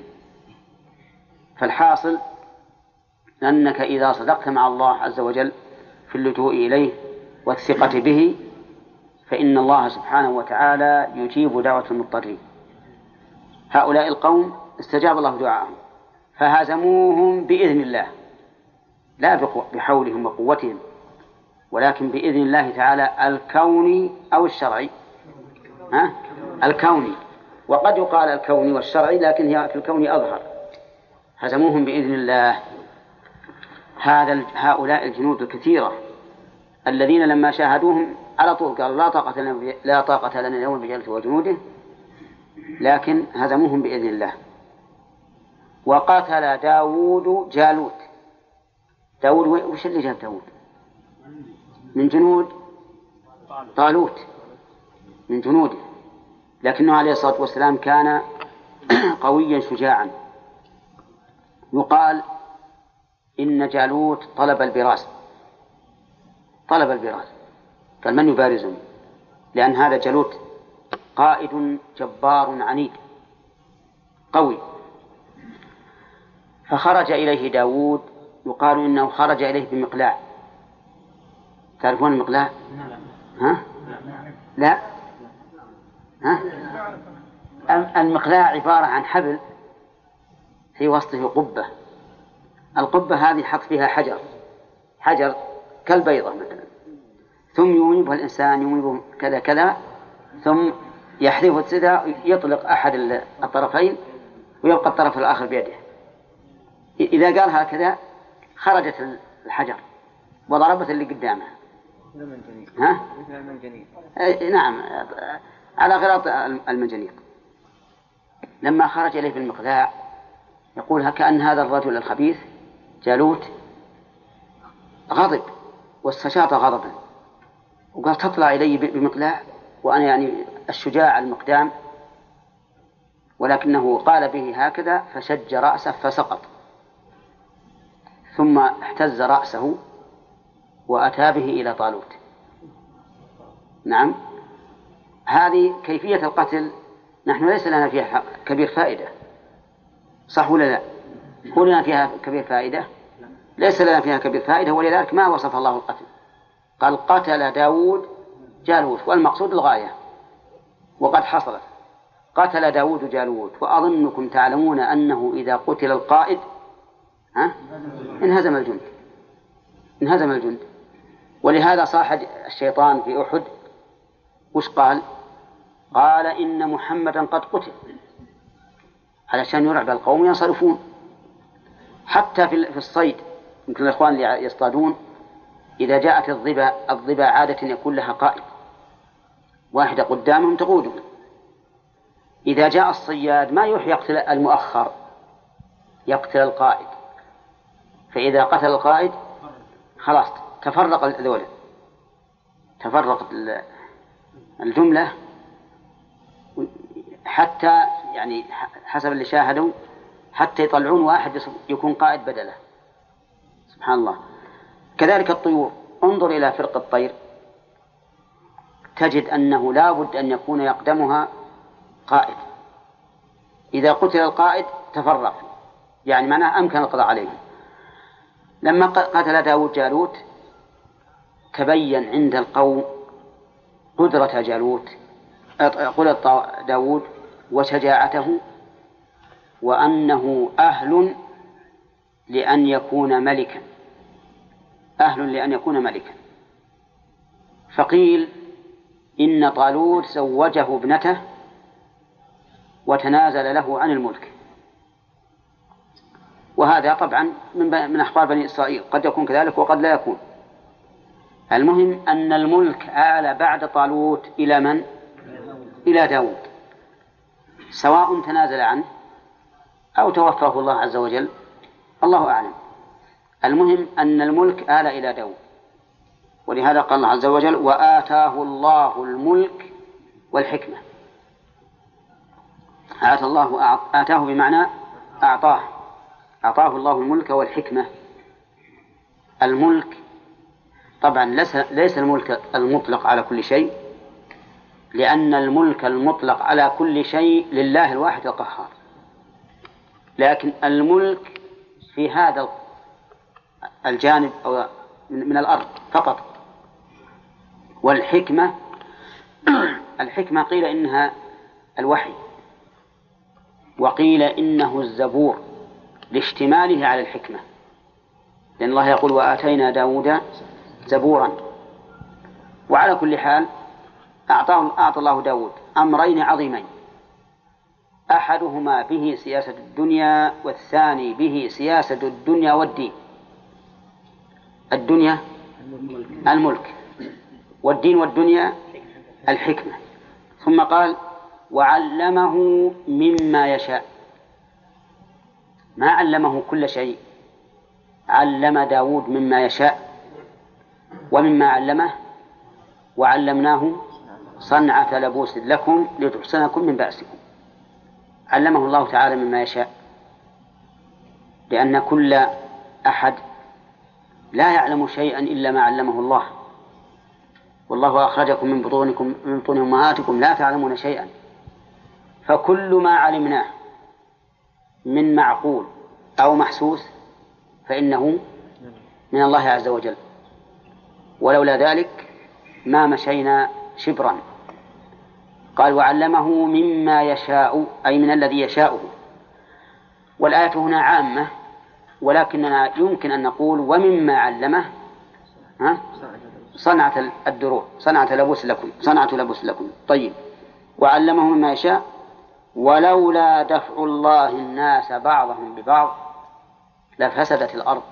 فالحاصل أنك إذا صدقت مع الله عز وجل في اللجوء إليه والثقة به فإن الله سبحانه وتعالى يجيب دعوة المضطرين. هؤلاء القوم استجاب الله دعاءهم فهزموهم بإذن الله لا بحولهم وقوتهم ولكن بإذن الله تعالى الكوني أو الشرعي. ها؟ الكوني. وقد يقال الكوني والشرعي لكن هي في الكون أظهر. هزموهم بإذن الله. هذا هؤلاء الجنود الكثيرة الذين لما شاهدوهم على طول قالوا لا طاقة لنا لا طاقة لنا اليوم بجلد وجنوده لكن هزموهم بإذن الله. وقتل داود جالوت. داود وش اللي جاب داود من جنود؟ طالوت. من جنوده. لكنه عليه الصلاة والسلام كان قويا شجاعا. يقال إن جالوت طلب البراس. طلب البراس. قال من يبارزني؟ لأن هذا جالوت قائد جبار عنيد. قوي. فخرج إليه داود يقال إنه خرج إليه بمقلاع. تعرفون المقلاع؟ ها؟ لا. ها؟ المقلاع عبارة عن حبل في وسطه قبة. القبة هذه حط فيها حجر. حجر كالبيضة مثلا. ثم يميبها الإنسان يميبه كذا كذا ثم يحذف السدى يطلق أحد الطرفين ويبقى الطرف الآخر بيده. إذا قال هكذا خرجت الحجر وضربت اللي قدامه. ها؟ مثل المنجنيق نعم. على غراط المنجنيق لما خرج إليه بالمقلاع يقول كأن هذا الرجل الخبيث جالوت غضب واستشاط غضبا. وقال تطلع إلي بمقلاع وأنا يعني الشجاع المقدام ولكنه قال به هكذا فشج رأسه فسقط ثم احتز رأسه وأتى به إلى طالوت. نعم هذه كيفية القتل نحن ليس لنا فيها كبير فائدة صح ولا لا؟ هو لنا فيها كبير فائدة؟ ليس لنا فيها كبير فائدة ولذلك ما وصف الله القتل؟ قال قتل داود جالوت والمقصود الغاية. وقد حصلت قتل داود جالوت وأظنكم تعلمون أنه إذا قتل القائد ها؟ انهزم الجند. انهزم الجند. ولهذا صاح الشيطان في أحد. وش قال؟ قال إن محمدا قد قتل. علشان يرعب القوم ينصرفون حتى في الصيد يمكن الإخوان اللي يصطادون إذا جاءت الضبا الضبا عادة يكون لها قائد. واحدة قدامهم تقودهم إذا جاء الصياد ما يروح يقتل المؤخر يقتل القائد. فإذا قتل القائد خلاص تفرق الذولة تفرقت الجملة حتى يعني حسب اللي شاهدوا حتى يطلعون واحد يكون قائد بدله. سبحان الله. كذلك الطيور. انظر إلى فرق الطير. تجد أنه لا بد أن يكون يقدمها قائد. إذا قتل القائد تفرق يعني معناه أمكن القضاء عليهم لما قتل داود جالوت تبين عند القوم قدرة جالوت قدرة داود وشجاعته وأنه أهل لأن يكون ملكا. أهل لأن يكون ملكا. فقيل إن طالوت زوجه ابنته وتنازل له عن الملك. وهذا طبعا من من أخبار بني إسرائيل. قد يكون كذلك وقد لا يكون. المهم أن الملك آل بعد طالوت إلى من؟ إلى داود. سواء تنازل عنه أو توفاه الله عز وجل. الله أعلم. المهم أن الملك آل إلى داود. ولهذا قال الله عز وجل وآتاه الله الملك والحكمة. آتى الله آتاه بمعنى أعطاه. أعطاه الله الملك والحكمة. الملك طبعا ليس ليس الملك المطلق على كل شيء لأن الملك المطلق على كل شيء لله الواحد القهار. لكن الملك في هذا الجانب أو من الأرض فقط. والحكمة الحكمة قيل إنها الوحي وقيل إنه الزبور لاشتماله على الحكمة لأن الله يقول وآتينا داود زبورا. وعلى كل حال أعطى الله داود أمرين عظيمين أحدهما به سياسة الدنيا والثاني به سياسة الدنيا والدين. الدنيا الملك. والدين والدنيا الحكمة. ثم قال وعلمه مما يشاء. ما علمه كل شيء. علم داود مما يشاء ومما علمه وعلمناه صنعة لبوس لكم لتحسنكم من بأسكم. علمه الله تعالى مما يشاء. لأن كل أحد لا يعلم شيئا إلا ما علمه الله. والله أخرجكم من بطونكم من بطون أمهاتكم لا تعلمون شيئا. فكل ما علمناه من معقول أو محسوس فإنه من الله عز وجل. ولولا ذلك ما مشينا شبرا. قال وعلمه مما يشاء أي من الذي يشاءه والآية هنا عامة ولكننا يمكن أن نقول ومما علمه ها؟ صنعة الدروع صنعة لبوس لكم صنعة لبوس لكم. طيب. وعلمه مما يشاء. ولولا دفع الله الناس بعضهم ببعض لفسدت الأرض.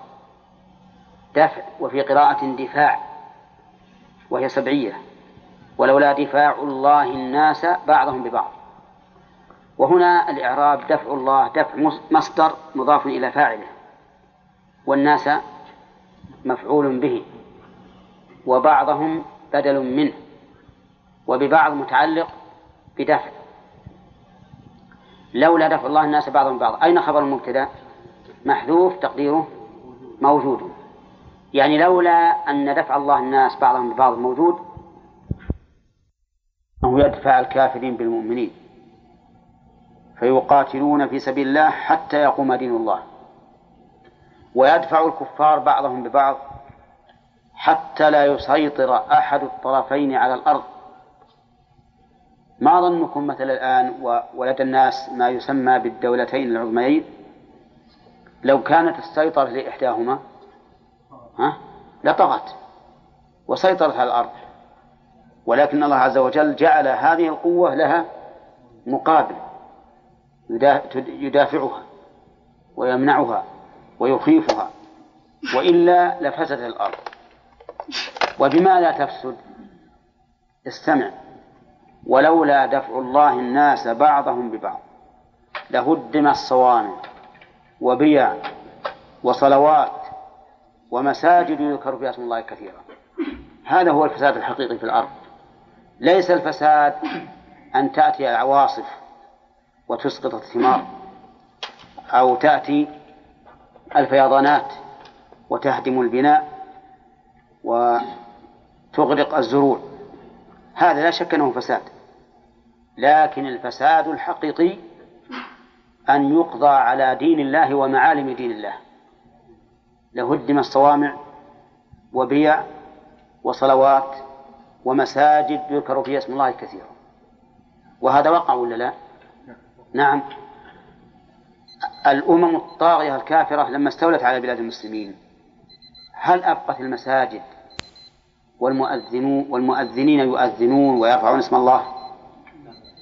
دفع وفي قراءة دفاع وهي سبعية. ولولا دفاع الله الناس بعضهم ببعض. وهنا الإعراب دفع الله دفع مصدر مضاف إلى فاعله. والناس مفعول به. وبعضهم بدل منه وببعض متعلق بدفع. لولا دفع الله الناس بعضهم ببعض. أين خبر المبتدأ؟ محذوف تقديره موجود. يعني لولا أن دفع الله الناس بعضهم ببعض موجود أنه يدفع الكافرين بالمؤمنين. فيقاتلون في سبيل الله حتى يقوم دين الله. ويدفع الكفار بعضهم ببعض حتى لا يسيطر أحد الطرفين على الأرض. ما ظنكم مثلا الآن ولدى الناس ما يسمى بالدولتين العظميين؟ لو كانت السيطرة لإحداهما ها لطغت وسيطرت على الأرض. ولكن الله عز وجل جعل هذه القوة لها مقابل يدافعها ويمنعها ويخيفها وإلا لفسدت الأرض. وبما لا تفسد. استمع. ولولا دفع الله الناس بعضهم ببعض لهدم الصوامع وبيع وصلوات ومساجد يذكر فيها اسم الله كثيرا. هذا هو الفساد الحقيقي في الأرض. ليس الفساد أن تأتي العواصف وتسقط الثمار أو تأتي الفيضانات وتهدم البناء وتغرق الزروع هذا لا شك أنه فساد. لكن الفساد الحقيقي أن يقضى على دين الله ومعالم دين الله. لهدم الصوامع وبيع وصلوات ومساجد يذكر فيها اسم الله كثيرا. وهذا وقع ولا لا؟ نعم. الأمم الطاغية الكافرة لما استولت على بلاد المسلمين هل أبقت المساجد؟ والمؤذنون والمؤذنين يؤذنون ويرفعون اسم الله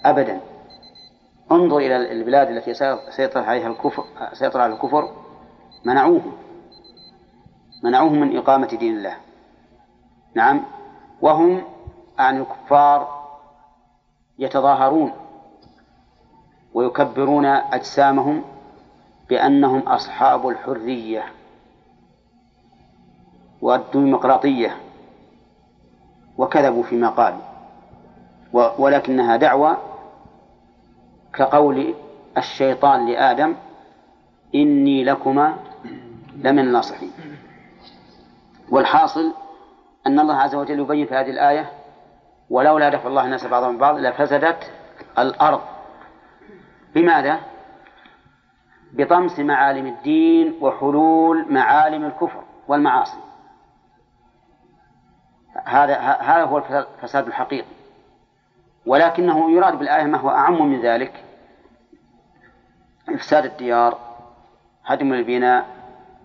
أبدا. انظر إلى البلاد التي سيطر عليها الكفر سيطر على الكفر. منعوهم. منعوهم من إقامة دين الله. نعم. وهم عن الكفار يتظاهرون ويكبرون أجسامهم بأنهم أصحاب الحرية والديمقراطية. وكذبوا فيما قالوا. ولكنها دعوة كقول الشيطان لآدم إني لكما لمن الناصحين. والحاصل أن الله عز وجل يبين في هذه الآية ولولا دفع الله الناس بعضهم بعض لفسدت الأرض. بماذا؟ بطمس معالم الدين وحلول معالم الكفر والمعاصي. هذا هذا هو الفساد الحقيقي. ولكنه يراد بالآية ما هو أعم من ذلك. إفساد الديار هدم البناء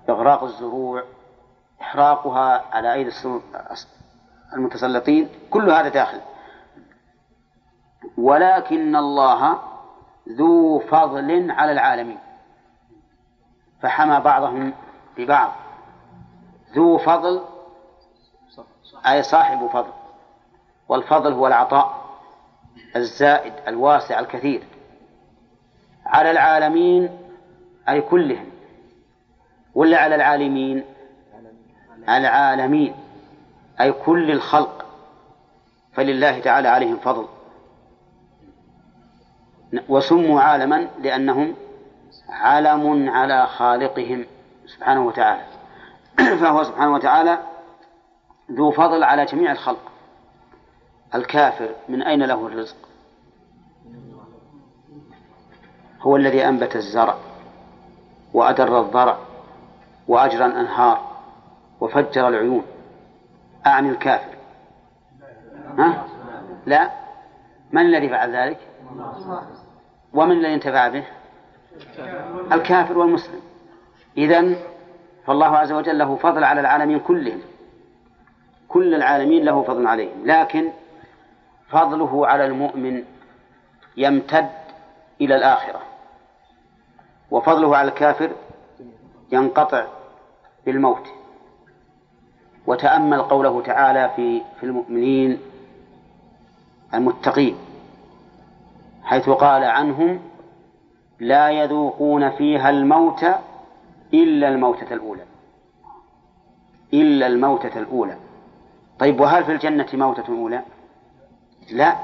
إغراق الزروع إحراقها على أيدي المتسلطين كل هذا داخل. ولكن الله ذو فضل على العالمين. فحمى بعضهم ببعض. ذو فضل أي صاحب فضل. والفضل هو العطاء الزائد الواسع الكثير. على العالمين أي كلهم. ولا على العالمين؟ العالمين. أي كل الخلق. فلله تعالى عليهم فضل. وسموا عالما لأنهم علم على خالقهم سبحانه وتعالى. فهو سبحانه وتعالى ذو فضل على جميع الخلق. الكافر من أين له الرزق؟ هو الذي أنبت الزرع وأدر الضرع وأجرى الأنهار وفجر العيون. أعني الكافر. ها؟ لا. من الذي فعل ذلك؟ ومن الذي انتفع به؟ الكافر والمسلم. إذن فالله عز وجل له فضل على العالمين كلهم. كل العالمين له فضل عليهم. لكن فضله على المؤمن يمتد إلى الآخرة. وفضله على الكافر ينقطع بالموت. وتأمل قوله تعالى في في المؤمنين المتقين حيث قال عنهم لا يذوقون فيها الموت إلا الموتة الأولى. إلا الموتة الأولى. طيب وهل في الجنة موتة أولى؟ لا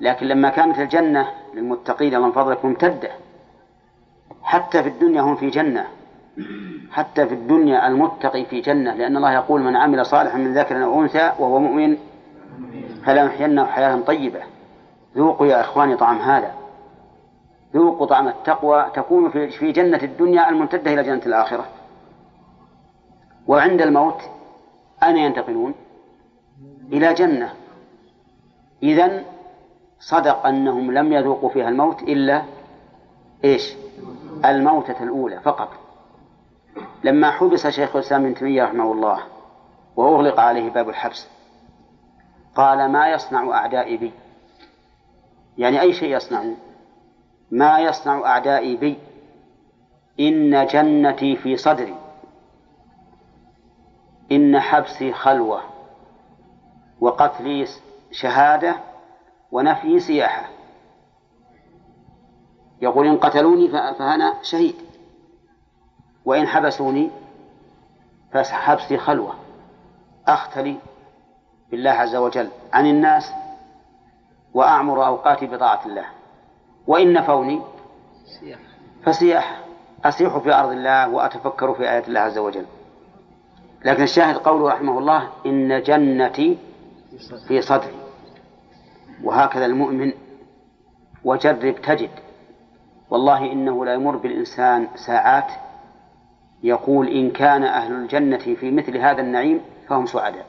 لكن لما كانت الجنة للمتقين من فضلك ممتدة. حتى في الدنيا هم في جنة. حتى في الدنيا المتقي في جنة لأن الله يقول من عمل صالحا من ذكر أو أنثى وهو مؤمن فلنحيينه حياة طيبة. ذوقوا يا إخواني طعم هذا. ذوقوا طعم التقوى. تكون في جنة الدنيا الممتدة إلى جنة الآخرة. وعند الموت أين ينتقلون؟ إلى جنة. إذن صدق أنهم لم يذوقوا فيها الموت إلا إيش؟ الموتة الأولى فقط. لما حبس شيخ الإسلام ابن تيمية رحمه الله وأغلق عليه باب الحبس قال ما يصنع أعدائي بي؟ يعني أي شيء يصنعون ما يصنع أعدائي بي؟ إن جنتي في صدري. إن حبسي خلوة. وقتلي شهادة ونفي سياحة. يقول إن قتلوني فأنا شهيد. وإن حبسوني فحبسي خلوة. أختلي بالله عز وجل عن الناس وأعمر أوقاتي بطاعة الله. وإن نفوني فسياحة. أسيح في أرض الله وأتفكر في آيات الله عز وجل. لكن الشاهد قوله رحمه الله إن جنتي في صدري. وهكذا المؤمن وجرب تجد. والله إنه لا يمر بالإنسان ساعات يقول إن كان أهل الجنة في مثل هذا النعيم فهم سعداء.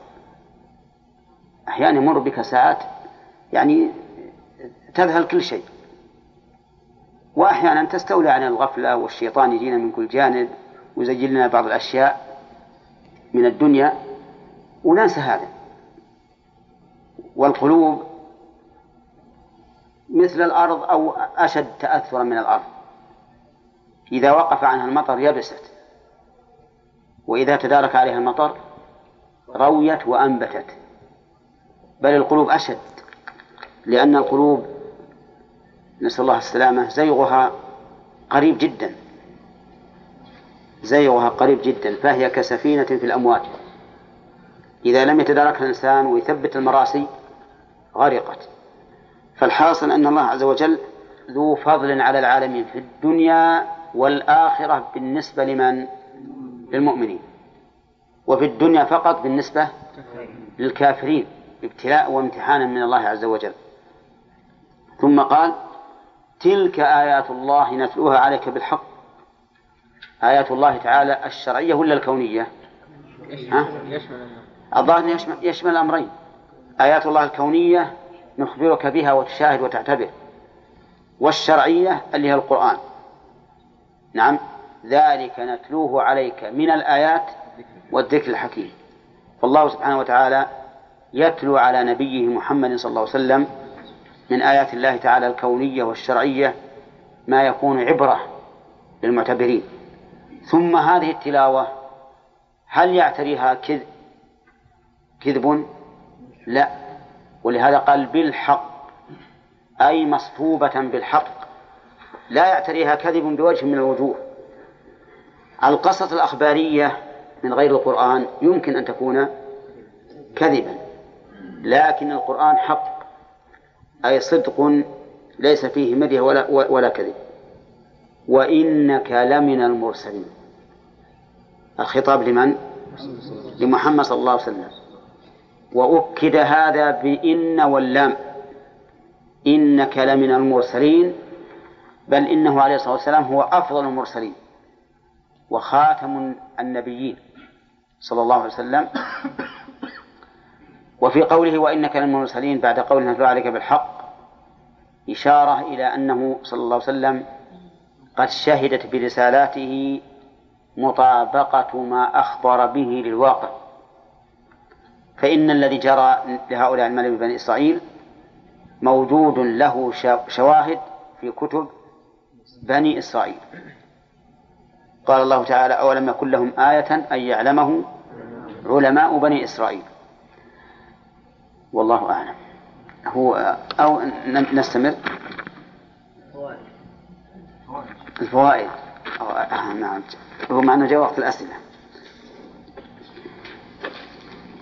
أحيانا يمر بك ساعات يعني تذهل كل شيء. وأحيانا تستولى عن الغفلة والشيطان يجينا من كل جانب ويزين لنا بعض الأشياء من الدنيا. وننسى هذا. والقلوب مثل الأرض أو أشد تأثرا من الأرض. إذا وقف عنها المطر يبست وإذا تدارك عليها المطر رويت وأنبتت. بل القلوب أشد لأن القلوب نسأل الله السلامة زيغها قريب جدا. زيغها قريب جدا فهي كسفينة في الأمواج إذا لم يتداركها الإنسان ويثبت المراسي غرقت. فالحاصل أن الله عز وجل ذو فضل على العالمين في الدنيا والآخرة بالنسبة لمن؟ للمؤمنين. وفي الدنيا فقط بالنسبة للكافرين ابتلاء وامتحانا من الله عز وجل. ثم قال تلك آيات الله نتلوها عليك بالحق. آيات الله تعالى الشرعية ولا الكونية؟ ها؟ الظاهر يشمل, يشمل الأمرين. آيات الله الكونية نخبرك بها وتشاهد وتعتبر والشرعية اللي هي القرآن. نعم ذلك نتلوه عليك من الآيات والذكر الحكيم. فالله سبحانه وتعالى يتلو على نبيه محمد صلى الله عليه وسلم من آيات الله تعالى الكونية والشرعية ما يكون عبرة للمعتبرين. ثم هذه التلاوة هل يعتريها كذب كذب؟ لا. ولهذا قال بالحق أي مصحوبة بالحق لا يعتريها كذب بوجه من الوجوه. القصص الأخبارية من غير القرآن يمكن أن تكون كذبا لكن القرآن حق أي صدق ليس فيه مدح ولا ولا كذب. وإنك لمن المرسلين. الخطاب لمن؟ لمحمد صلى الله عليه وسلم. وأكد هذا بإن واللام. إنك لمن المرسلين بل إنه عليه الصلاة والسلام هو أفضل المرسلين وخاتم النبيين صلى الله عليه وسلم. وفي قوله وإنك لمن المرسلين بعد قوله نتلو عليك بالحق إشارة إلى أنه صلى الله عليه وسلم قد شهدت برسالاته مطابقة ما أخبر به للواقع. فإن الذي جرى لهؤلاء الملل من بني إسرائيل موجود له شواهد في كتب بني إسرائيل. قال الله تعالى أولم يكن لهم آية أن يعلمه علماء بني إسرائيل؟ والله أعلم. هو أو نستمر؟ الفوائد. آه نعم. هو معنى جاء وقت الأسئلة.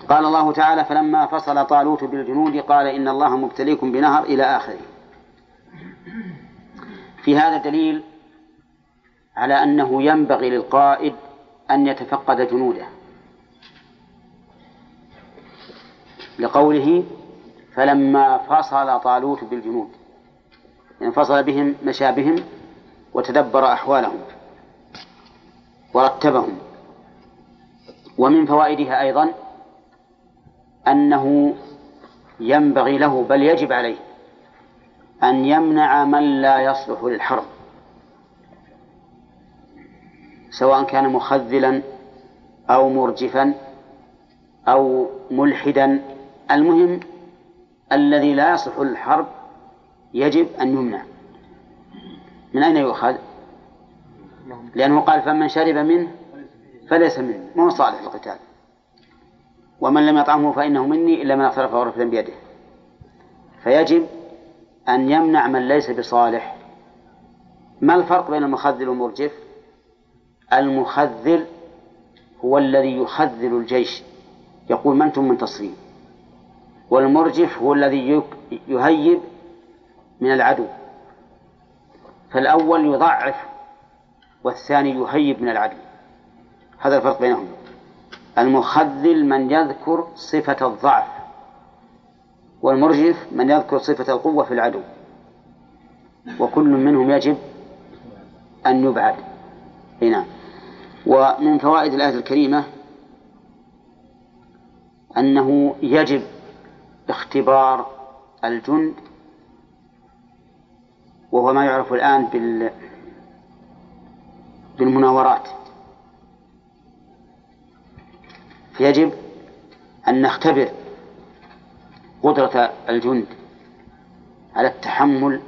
قال الله تعالى فلما فصل طالوت بالجنود قال إن الله مبتليكم بنهر إلى آخره. في هذا دليل على أنه ينبغي للقائد أن يتفقد جنوده. لقوله فلما فصل طالوت بالجنود. يعني فصل بهم مشى بهم وتدبر أحوالهم ورتبهم. ومن فوائدها أيضا أنه ينبغي له بل يجب عليه أن يمنع من لا يصلح للحرب سواء كان مخذلا أو مرجفا أو ملحدا. المهم الذي لا يصلح للحرب يجب أن يمنع. من أين يؤخذ؟ لأنه قال فمن شرب منه فليس منه. ما صالح للقتال؟ ومن لم يطعمه فإنه مني إلا من اغترف غرفة بيده. فيجب أن يمنع من ليس بصالح. ما الفرق بين المخذل والمرجف؟ المخذل هو الذي يخذل الجيش. يقول من أنتم منتصرين والمرجف هو الذي يهيب من العدو. فالأول يضعف والثاني يهيب من العدو. هذا الفرق بينهم. المخذل من يذكر صفة الضعف والمرجف من يذكر صفة القوة في العدو. وكل منهم يجب أن يبعد. هنا ومن فوائد الآية الكريمة أنه يجب اختبار الجند وهو ما يعرف الآن بال بالمناورات. فيجب أن نختبر قدرة الجند على التحمل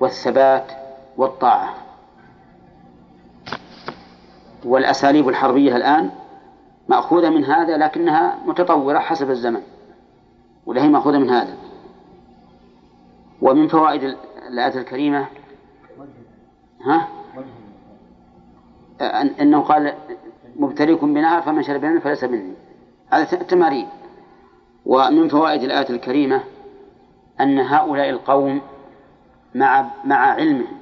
والثبات والطاعة. والأساليب الحربية الآن مأخوذة من هذا لكنها متطورة حسب الزمن ولا هي مأخوذة من هذا. ومن فوائد الآية الكريمة ها؟ أنه قال مبتليكم بنهر فمن شرب منه فليس مني. هذا تمارين. ومن فوائد الآية الكريمة أن هؤلاء القوم مع مع علمهم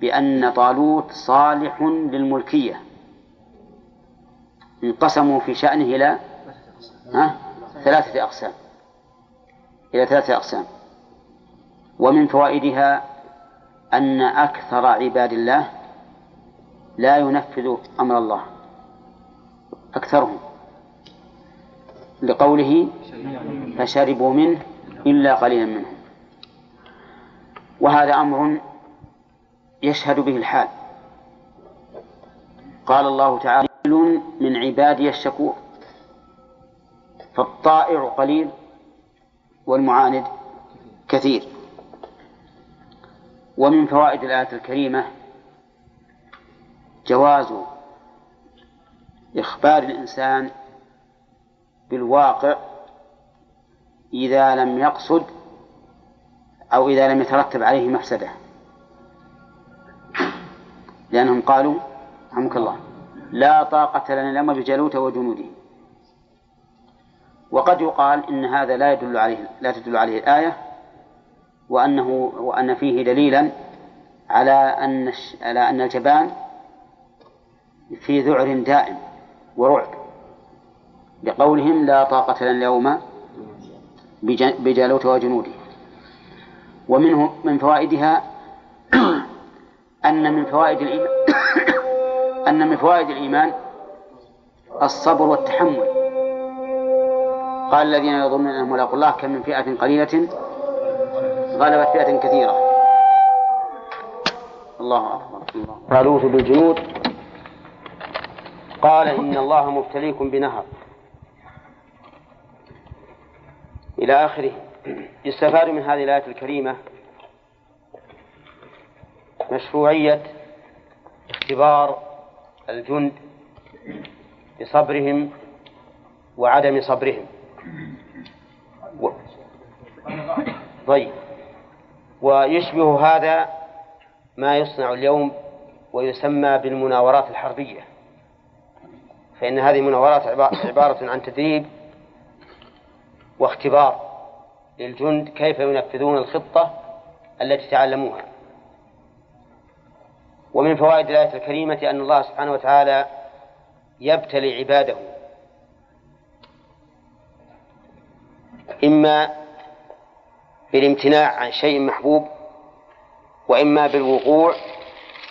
بأن طالوت صالح للملكية. انقسموا في شأنه إلى ثلاثة أقسام. إلى ثلاثة أقسام. ومن فوائدها أن أكثر عباد الله لا ينفذ أمر الله. أكثرهم. لقوله فشربوا منه إلا قليلا منهم. وهذا أمر يشهد به الحال. قال الله تعالى من عبادي الشكور. فالطائع قليل والمعاند كثير. ومن فوائد الآية الكريمة جواز إخبار الإنسان بالواقع إذا لم يقصد أو إذا لم يترتب عليه مفسدة. لأنهم قالوا رحمك الله لا طاقة لنا اليوم بجالوت وجنوده. وقد يقال إن هذا لا يدل عليه لا تدل عليه الآية وأنه وأن فيه دليلا على أن على أن الجبان في ذعر دائم ورعب. بقولهم لا طاقة لنا اليوم بجالوت وجنوده. ومنه من فوائدها أن من فوائد الإيمان أن من فوائد الإيمان الصبر والتحمل. قال الذين يظنون أنهم ملاقوا الله كم من فئة قليلة غلبت فئة كثيرة. الله أكبر طالوت بالجنود قال إن الله مبتليكم بنهر. إلى آخره. يستفاد من هذه الآية الكريمة مشروعية اختبار الجند بصبرهم وعدم صبرهم. و... طيب. ويشبه هذا ما يصنع اليوم ويسمى بالمناورات الحربية. فإن هذه المناورات عبارة عن تدريب واختبار للجند كيف ينفذون الخطة التي تعلموها. ومن فوائد الآية الكريمة أن الله سبحانه وتعالى يبتلي عباده. إما بالامتناع عن شيء محبوب وإما بالوقوع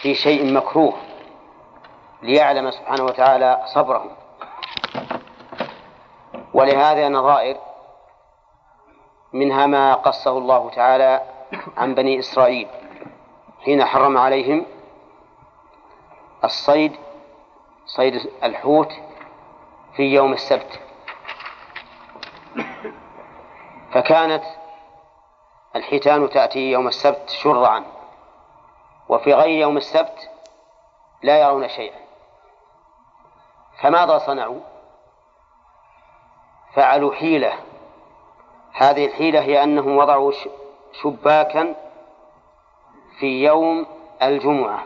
في شيء مكروه ليعلم سبحانه وتعالى صبرهم. ولهذا نظائر منها ما قصه الله تعالى عن بني إسرائيل حين حرم عليهم الصيد صيد الحوت في يوم السبت. فكانت الحيتان تأتي يوم السبت شرعا وفي غير يوم السبت لا يرون شيئا. فماذا صنعوا؟ فعلوا حيلة هذه الحيلة هي أنهم وضعوا شباكا في يوم الجمعة.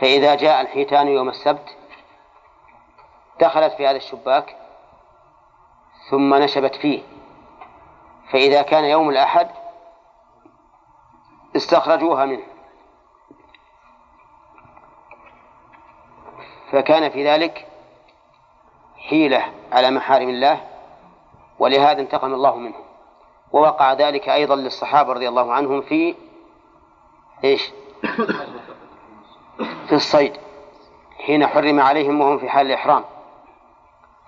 فإذا جاء الحيتان يوم السبت دخلت في هذا الشباك ثم نشبت فيه. فإذا كان يوم الأحد استخرجوها منه. فكان في ذلك حيلة على محارم الله ولهذا انتقم الله منه ووقع ذلك أيضا للصحابة رضي الله عنهم في إيش؟ في الصيد حين حرم عليهم وهم في حال الإحرام.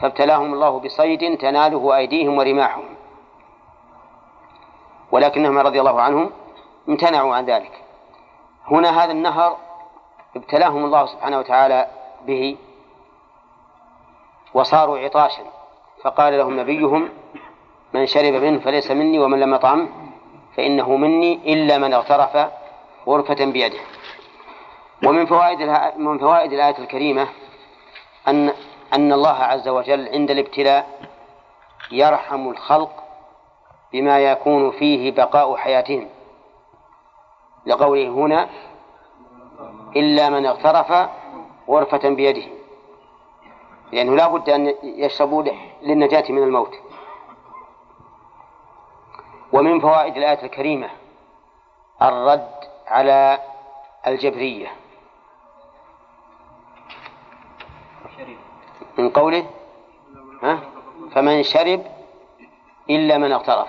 فابتلاهم الله بصيد تناله أيديهم ورماحهم. ولكنهم رضي الله عنهم امتنعوا عن ذلك. هنا هذا النهر ابتلاهم الله سبحانه وتعالى به وصاروا عطاشا. فقال لهم نبيهم من شرب منه فليس مني ومن لم يطعم فإنه مني إلا من اغترف غرفة بيده. ومن فوائد من فوائد الآية الكريمة أن أن الله عز وجل عند الابتلاء يرحم الخلق بما يكون فيه بقاء حياتهم. لقوله هنا إلا من اغترف غرفة بيده. لأنه لا بد أن يشربوا للنجاة من الموت. ومن فوائد الآية الكريمة الرد على الجبرية. من قوله؟ ها؟ فمن شرب إلا من اغترف.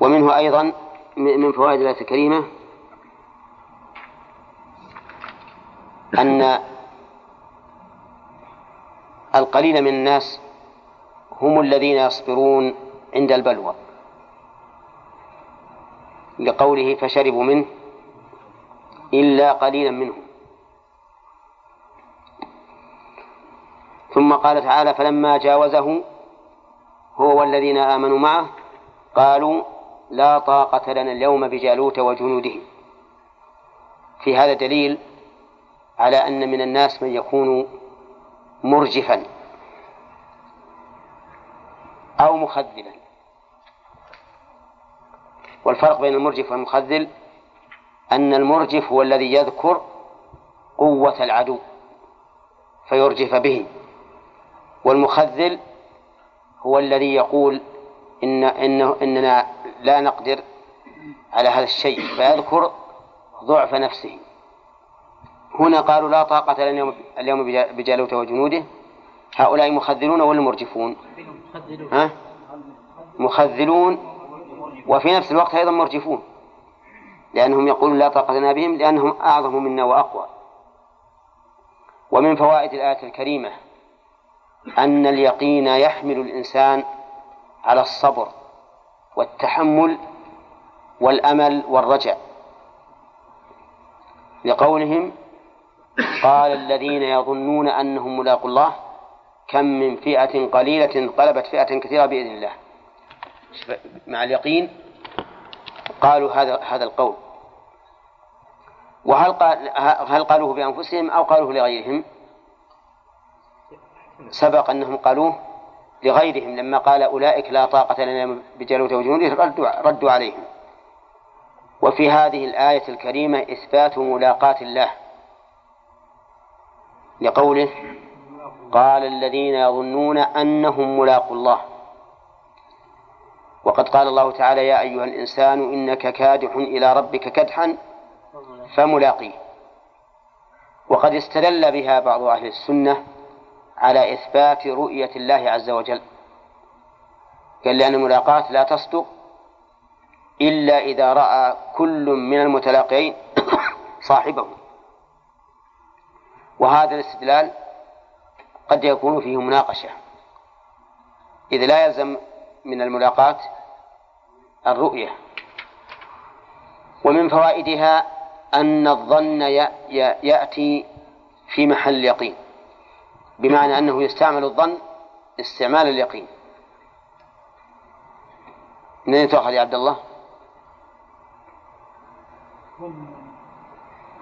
ومنه أيضا من فوائد الآية الكريمة أن القليل من الناس هم الذين يصبرون عند البلوى. لقوله فشربوا منه إلا قليلا منهم. ثم قال تعالى فلما جاوزه هو والذين آمنوا معه قالوا لا طاقة لنا اليوم بجالوت وجنوده. في هذا دليل على أن من الناس من يكون مرجفا أو مخذلا. والفرق بين المرجف والمخذل أن المرجف هو الذي يذكر قوة العدو فيرجف به والمخذل هو الذي يقول إن إنه إننا لا نقدر على هذا الشيء فيذكر ضعف نفسه. هنا قالوا لا طاقة لنا اليوم- اليوم بجالوت وجنوده. هؤلاء مخذلون ولا مرجفون؟ ها؟ مخذلون. وفي نفس الوقت أيضا مرجفون. لأنهم يقولون لا طاقة لنا بهم لأنهم أعظم منا وأقوى. ومن فوائد الآية الكريمة أن اليقين يحمل الإنسان على الصبر والتحمل والأمل والرجاء. لقولهم قال الذين يظنون أنهم ملاقوا الله كم من فئة قليلة غلبت فئة كثيرة بإذن الله. مع اليقين قالوا هذا هذا القول. وهل قال هل قالوه بأنفسهم أو قالوه لغيرهم؟ سبق أنهم قالوه لغيرهم لما قال أولئك لا طاقة لنا بجالوت وجنوده ردوا, ردوا عليهم. وفي هذه الآية الكريمة إثبات ملاقاة الله. لقوله قال الذين يظنون أنهم ملاقوا الله. وقد قال الله تعالى يا أيها الإنسان إنك كادح إلى ربك كدحا فملاقيه. وقد استدل بها بعض أهل السنة على إثبات رؤية الله عز وجل. قال لأن الملاقاة لا تصدق إلا إذا رأى كل من المتلاقين صاحبه. وهذا الاستدلال قد يكون فيه مناقشة إذ لا يلزم من الملاقاة الرؤية ومن فوائدها أن الظن يأتي في محل اليقين بمعنى أنه يستعمل الظن استعمال اليقين من أين تؤخذ يا عبد الله؟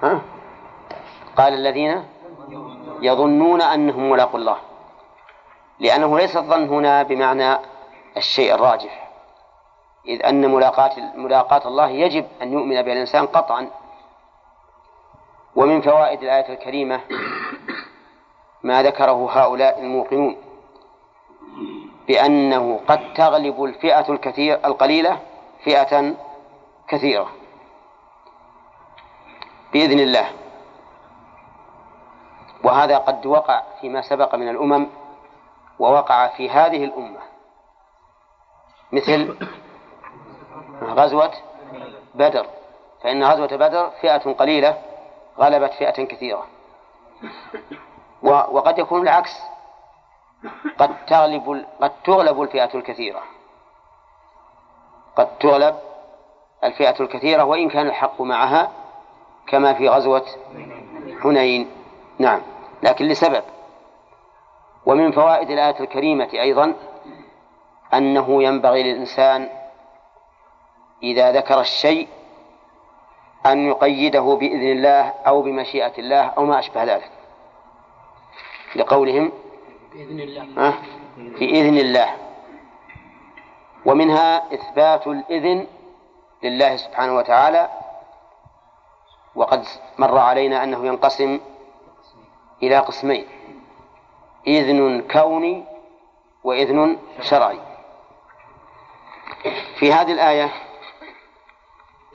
ها؟ قال الذين يظنون أنهم ملاقوا الله لأنه ليس الظن هنا بمعنى الشيء الراجح إذ أن ملاقاة ملاقاة الله يجب أن يؤمن بها الإنسان قطعا. ومن فوائد الآية الكريمة ما ذكره هؤلاء الموقنون بأنه قد تغلب الفئة الكثير القليلة فئة كثيرة. بإذن الله. وهذا قد وقع فيما سبق من الأمم ووقع في هذه الأمة. مثل غزوة بدر. فإن غزوة بدر فئة قليلة غلبت فئة كثيرة. وقد يكون العكس. قد تغلب قد تغلب الفئة الكثيرة. قد تغلب الفئة الكثيرة وإن كان الحق معها كما في غزوة حنين. نعم. لكن لسبب. ومن فوائد الآية الكريمة أيضا أنه ينبغي للإنسان إذا ذكر الشيء أن يقيده بإذن الله أو بمشيئة الله أو ما أشبه ذلك. لقولهم بإذن الله. ها؟ بإذن الله. ومنها إثبات الإذن لله سبحانه وتعالى. وقد مر علينا أنه ينقسم إلى قسمين. إذن كوني وإذن شرعي. في هذه الآية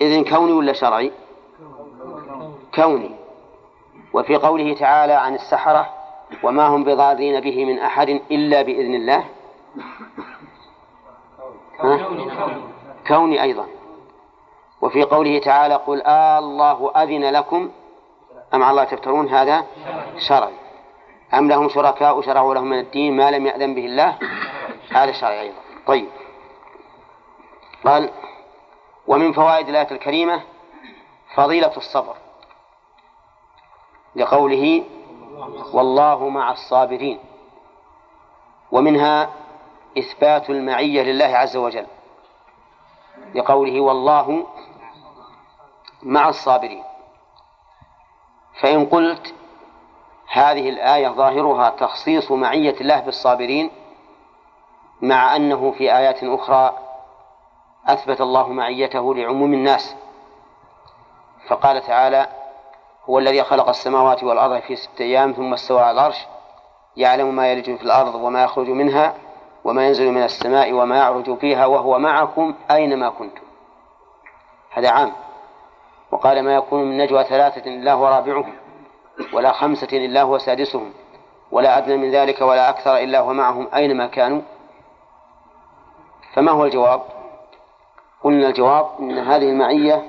إذن كوني ولا شرعي؟ كوني. وفي قوله تعالى عن السحرة وما هم بضارين به من أحد إلا بإذن الله؟ كوني أيضا. وفي قوله تعالى قل آه الله أذن لكم أم على الله تفترون هذا شرعي؟ أم لهم شركاء شرعوا لهم من الدين ما لم يأذن به الله؟ هذا شرعي أيضا. طيب. قال ومن فوائد الآية الكريمة فضيلة الصبر لقوله والله مع الصابرين. ومنها إثبات المعية لله عز وجل لقوله والله مع الصابرين. فإن قلت هذه الآية ظاهرها تخصيص معية الله بالصابرين مع أنه في آيات أخرى أثبت الله معيته لعموم الناس. فقال تعالى هو الذي خلق السماوات والأرض في ستة أيام ثم استوى على العرش يعلم ما يلج في الأرض وما يخرج منها وما ينزل من السماء وما يعرج فيها وهو معكم أينما كنتم. هذا عام. وقال ما يكون من نجوى ثلاثة إلا هو رابعهم ولا خمسة إلا هو سادسهم ولا أدنى من ذلك ولا أكثر إلا هو معهم أينما كانوا؟ فما هو الجواب؟ قلنا الجواب أن هذه المعية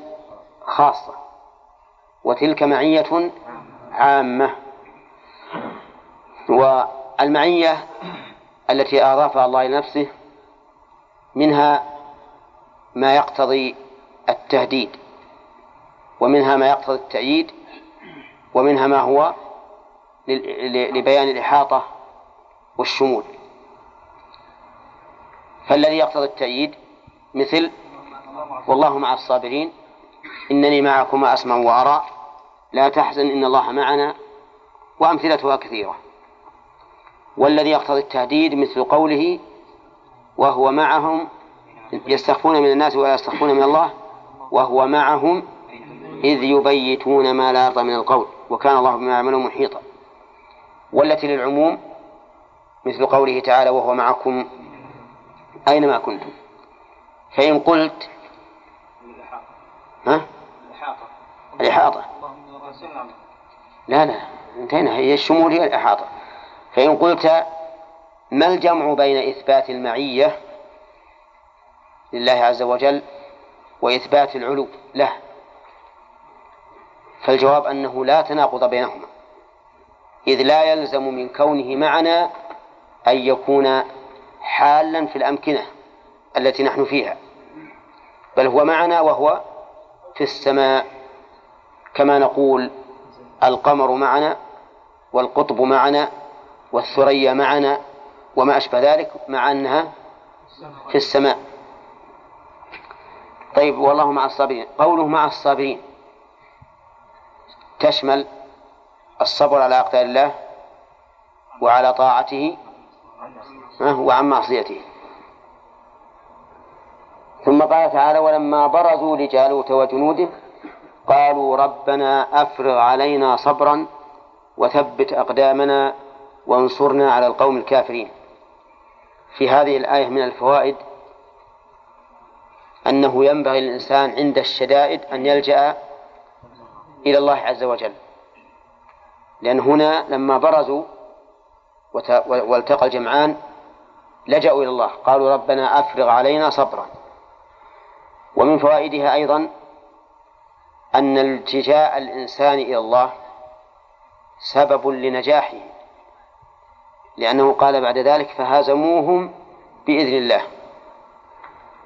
خاصة وتلك معية عامة. والمعية التي أضافها الله لنفسه منها ما يقتضي التهديد. ومنها ما يقتضي التأييد ومنها ما هو لبيان الإحاطة والشمول. فالذي يقتضي التأييد مثل والله مع الصابرين إنني معكما أسمع وأرى لا تحزن إن الله معنا وأمثلتها كثيرة. والذي يقتضي التهديد مثل قوله وهو معهم يستخفون من الناس ولا يستخفون من الله وهو معهم إذ يبيتون ما لا يرضى من القول وكان الله بما يعملون محيطا. والتي للعموم مثل قوله تعالى وهو معكم أينما كنتم؟ فإن قلت ها؟ الإحاطة. لا لا انتهينا. هي الشمول هي الإحاطة. فإن قلت ما الجمع بين إثبات المعية لله عز وجل وإثبات العلو؟ له فالجواب أنه لا تناقض بينهما إذ لا يلزم من كونه معنا أن يكون حالا في الأمكنة التي نحن فيها بل هو معنا وهو في السماء. كما نقول القمر معنا والقطب معنا والثريا معنا وما أشبه ذلك مع أنها في السماء. طيب والله مع الصابرين. قوله مع الصابرين. تشمل الصبر على أقدار الله وعلى طاعته وعن معصيته. ثم قال تعالى ولما برزوا لجالوت وجنوده قالوا ربنا أفرغ علينا صبرا وثبت أقدامنا وانصرنا على القوم الكافرين. في هذه الآية من الفوائد أنه ينبغي للإنسان عند الشدائد أن يلجأ إلى الله عز وجل. لأن هنا لما برزوا والتقى الجمعان لجأوا إلى الله. قالوا ربنا أفرغ علينا صبرا. ومن فوائدها أيضا أن التجاء الإنسان إلى الله سبب لنجاحه. لأنه قال بعد ذلك فهزموهم بإذن الله.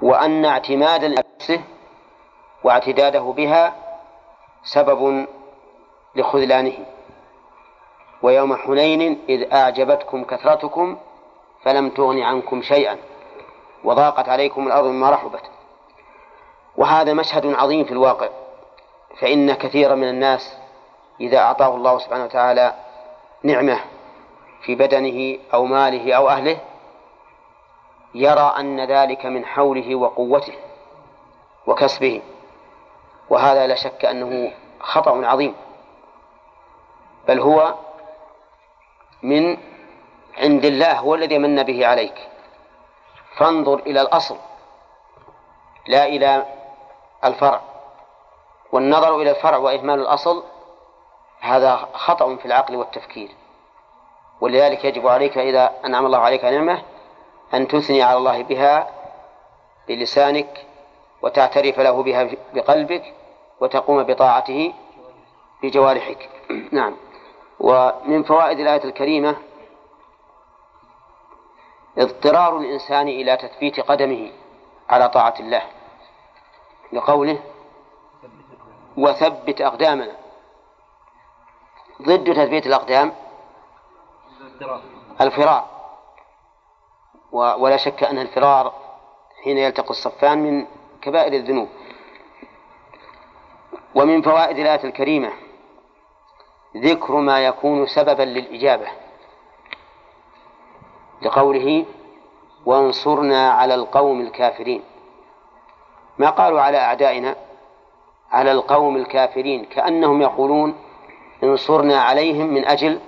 وأن اعتماد نفسه واعتداده بها سبب لخذلانه. ويوم حنين إذ أعجبتكم كثرتكم فلم تغن عنكم شيئا وضاقت عليكم الأرض مما رحبت. وهذا مشهد عظيم في الواقع فإن كثيرا من الناس إذا أعطاه الله سبحانه وتعالى نعمة في بدنه أو ماله أو أهله يرى أن ذلك من حوله وقوته وكسبه. وهذا لا شك أنه خطأ عظيم بل هو من عند الله هو الذي من به عليك. فانظر إلى الأصل لا إلى الفرع. والنظر إلى الفرع وإهمال الأصل هذا خطأ في العقل والتفكير. ولذلك يجب عليك إذا أنعم الله عليك نعمة أن تثني على الله بها بلسانك وتعترف له بها بقلبك وتقوم بطاعته بجوارحك. نعم. ومن فوائد الآية الكريمة اضطرار الإنسان إلى تثبيت قدمه على طاعة الله لقوله وثبت أقدامنا. ضد تثبيت الأقدام الفرار. ولا شك أن الفرار حين يلتقي الصفان من كبائر الذنوب ومن فوائد الآية الكريمة ذكر ما يكون سببا للإجابة لقوله وانصرنا على القوم الكافرين ما قالوا على أعدائنا على القوم الكافرين كأنهم يقولون انصرنا عليهم من أجل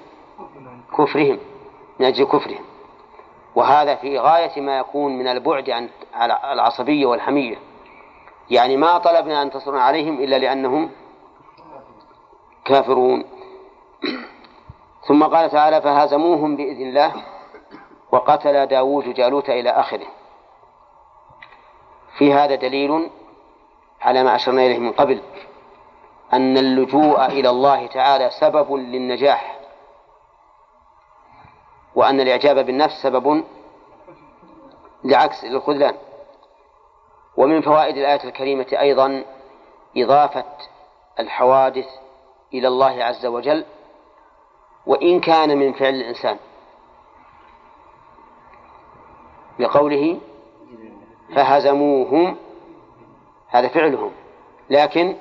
كفرهم من أجل كفرهم. وهذا في غاية ما يكون من البعد عن العصبية والحمية. يعني ما طلبنا أن تصرنا عليهم إلا لأنهم كافرون. ثم قال تعالى فهزموهم بإذن الله وقتل داوود جالوت إلى آخره. في هذا دليل على ما أشرنا إليه من قبل أن اللجوء إلى الله تعالى سبب للنجاح وأن الإعجاب بالنفس سبب لعكس للخذلان ومن فوائد الآية الكريمة أيضا إضافة الحوادث إلى الله عز وجل وإن كان من فعل الإنسان. لقوله فهزموهم هذا فعلهم لكن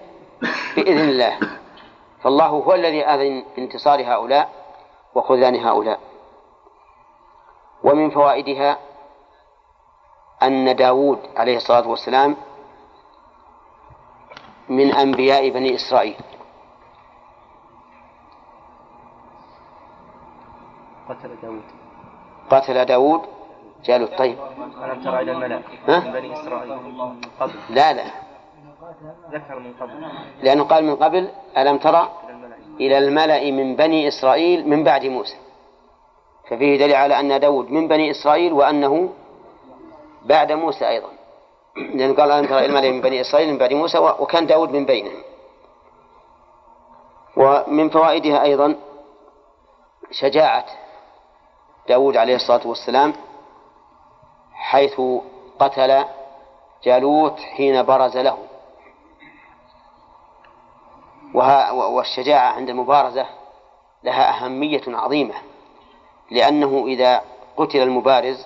بإذن الله. فالله هو الذي أذن بانتصار هؤلاء وخذلان هؤلاء. ومن فوائدها أن داود عليه الصلاة والسلام من أنبياء بني إسرائيل. قتل داود. قتل داود؟ جالوت طيب ألم ترى إلى الملأ؟ من بني إسرائيل؟ قبل. لا لا. ذكر من قبل. لأنه قال من قبل ألم ترى إلى الملأ من بني إسرائيل من بعد موسى. ففيه دليل على أن داود من بني إسرائيل وأنه بعد موسى أيضا. لأنه قال إلى الملأ من بني إسرائيل من بعد موسى وكان داود من بينهم. ومن فوائدها أيضا شجاعة داود عليه الصلاة والسلام حيث قتل جالوت حين برز له. والشجاعة عند المبارزة لها أهمية عظيمة لأنه إذا قتل المبارز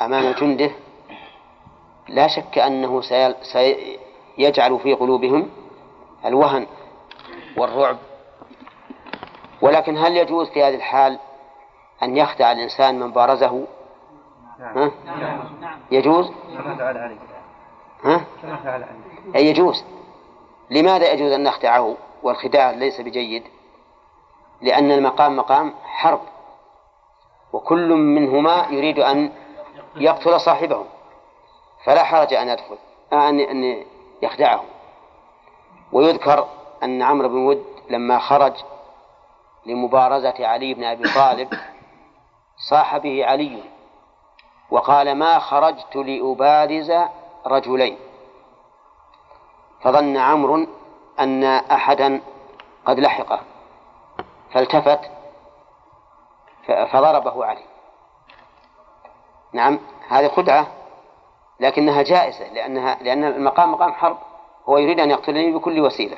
أمام جنده لا شك أنه سيجعل في قلوبهم الوهن والرعب. ولكن هل يجوز في هذه الحال أن يخدع الإنسان من بارزه؟ ها؟ يجوز؟ ها؟ أي يجوز. لماذا يجوز أن نخدعه والخداع ليس بجيد؟ لأن المقام مقام حرب وكل منهما يريد أن يقتل صاحبه فلا حرج أن يدخل أن أن يخدعه ويذكر أن عمرو بن ود لما خرج لمبارزة علي بن أبي طالب صاح به علي وقال ما خرجت لأبارز رجلين. فظن عمرو أن أحدا قد لحقه فالتفت فضربه علي نعم هذه خدعة لكنها جائزة لأنها لأن المقام مقام حرب هو يريد أن يقتلني بكل وسيلة.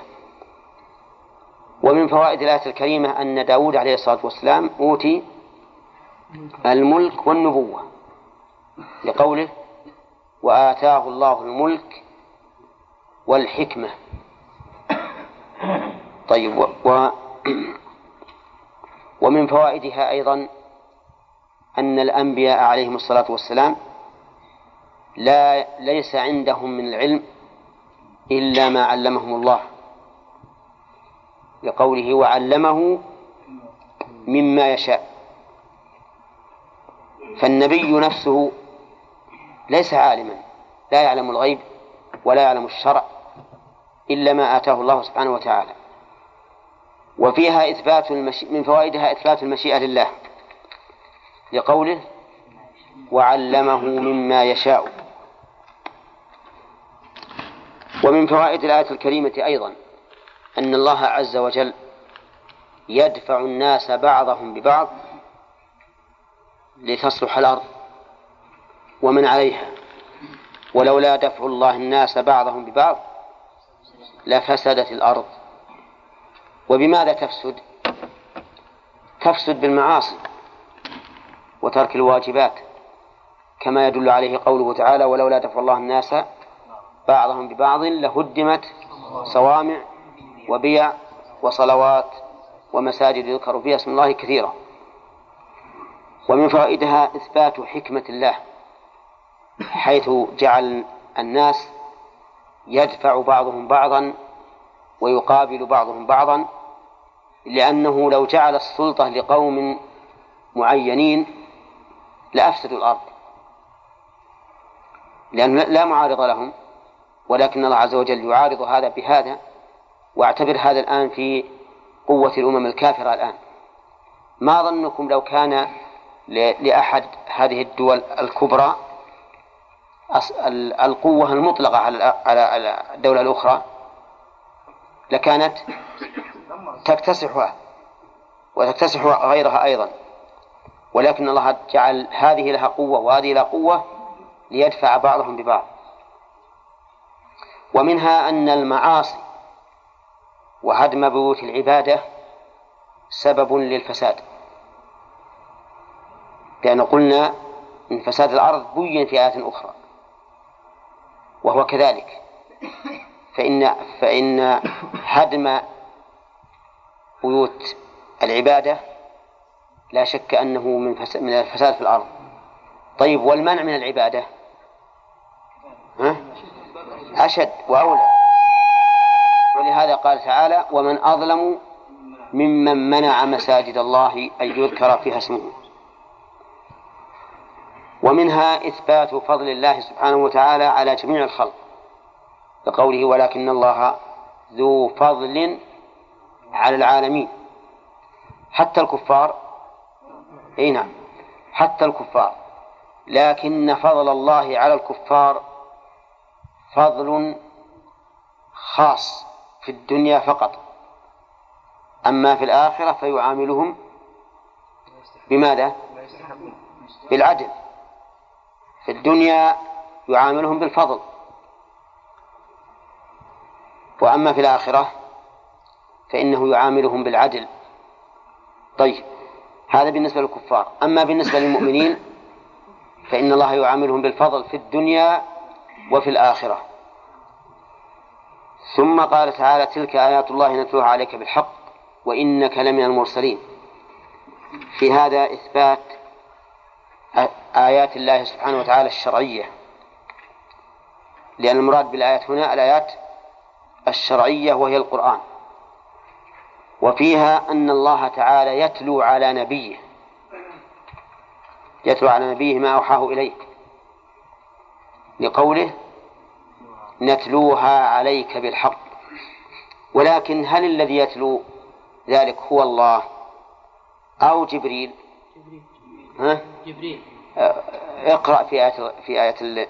ومن فوائد الآية الكريمة أن داود عليه الصلاة والسلام أوتي الملك والنبوة لقوله وآتاه الله الملك والحكمة. طيب و, و ومن فوائدها أيضا أن الأنبياء عليهم الصلاة والسلام لا ليس عندهم من العلم إلا ما علمهم الله لقوله وعلمه مما يشاء. فالنبي نفسه ليس عالما لا يعلم الغيب ولا يعلم الشرع إلا ما آتاه الله سبحانه وتعالى. وفيها إثبات المشي... من فوائدها إثبات المشيئة لله. لقوله وعلمه مما يشاء. ومن فوائد الآية الكريمة أيضا أن الله عز وجل يدفع الناس بعضهم ببعض لتصلح الأرض ومن عليها. ولولا دفع الله الناس بعضهم ببعض لفسدت الأرض. وبماذا تفسد؟ تفسد بالمعاصي. وترك الواجبات كما يدل عليه قوله تعالى ولولا دفع الله الناس بعضهم ببعض لهدمت صوامع وبيع وصلوات ومساجد يذكر فيها اسم الله كثيرا. ومن فوائدها إثبات حكمة الله حيث جعل الناس يدفع بعضهم بعضا ويقابل بعضهم بعضا لأنه لو جعل السلطة لقوم معينين لأفسدوا الأرض. لأن لا معارض لهم ولكن الله عز وجل يعارض هذا بهذا وأعتبر هذا الآن في قوة الأمم الكافرة الآن. ما ظنكم لو كان لأحد هذه الدول الكبرى القوة المطلقة على الدولة الأخرى لكانت تكتسحها وتكتسح غيرها أيضا. ولكن الله جعل هذه لها قوة وهذه لها قوة ليدفع بعضهم ببعض. ومنها أن المعاصي وهدم بيوت العبادة سبب للفساد. لأن قلنا إن فساد الأرض بين في آيات أخرى وهو كذلك. فإن فإن هدم بيوت العبادة لا شك أنه من من الفساد في الأرض. طيب والمنع من العبادة؟ ها؟ أشد وأولى. ولهذا قال تعالى ومن أظلم ممن منع مساجد الله أن يذكر فيها اسمه. ومنها إثبات فضل الله سبحانه وتعالى على جميع الخلق بقوله ولكن الله ذو فضل على العالمين. حتى الكفار اي نعم. حتى الكفار. لكن فضل الله على الكفار فضل خاص في الدنيا فقط. أما في الآخرة فيعاملهم بماذا؟ بالعدل. في الدنيا يعاملهم بالفضل. وأما في الآخرة فإنه يعاملهم بالعدل. طيب. هذا بالنسبة للكفار. أما بالنسبة للمؤمنين فإن الله يعاملهم بالفضل في الدنيا وفي الآخرة. ثم قال تعالى تلك آيات الله نتلوها عليك بالحق وإنك لمن المرسلين. في هذا إثبات آيات الله سبحانه وتعالى الشرعية. لأن المراد بالآيات هنا الآيات الشرعية وهي القرآن. وفيها أن الله تعالى يتلو على نبيه. يتلو على نبيه ما أوحاه إليك. لقوله نتلوها عليك بالحق. ولكن هل الذي يتلو ذلك هو الله أو جبريل؟ ها؟ جبريل. اقرأ في آية في آية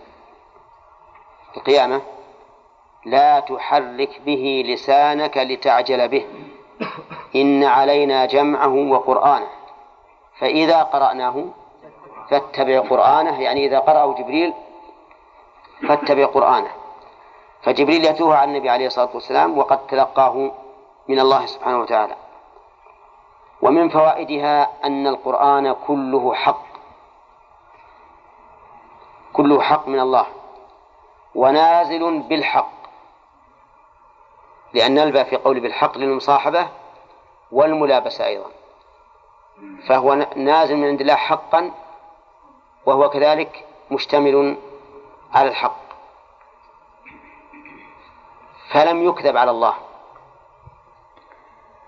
القيامة. لا تحرك به لسانك لتعجل به. إن علينا جمعه وقرآنه. فإذا قرأناه فاتبع قرآنه يعني إذا قرأه جبريل فاتبع قرآنه. فجبريل يتوه على النبي عليه الصلاة والسلام وقد تلقاه من الله سبحانه وتعالى. ومن فوائدها أن القرآن كله حق. كله حق من الله. ونازل بالحق. لأن نلبى في قول بالحق للمصاحبة والملابسة أيضا. فهو نازل من عند الله حقا وهو كذلك مشتمل على الحق. فلم يكذب على الله.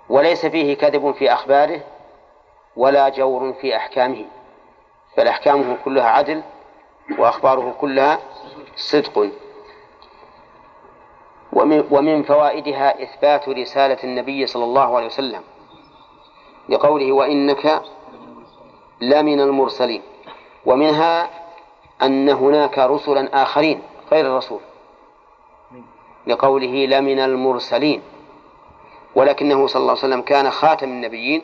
وليس فيه كذب في أخباره ولا جور في أحكامه. بل أحكامه كلها عدل وأخباره كلها صدق. ومن فوائدها إثبات رسالة النبي صلى الله عليه وسلم. لقوله وإنك لمن المرسلين. ومنها أن هناك رسلا آخرين غير الرسول. لقوله لمن المرسلين. ولكنه صلى الله عليه وسلم كان خاتم النبيين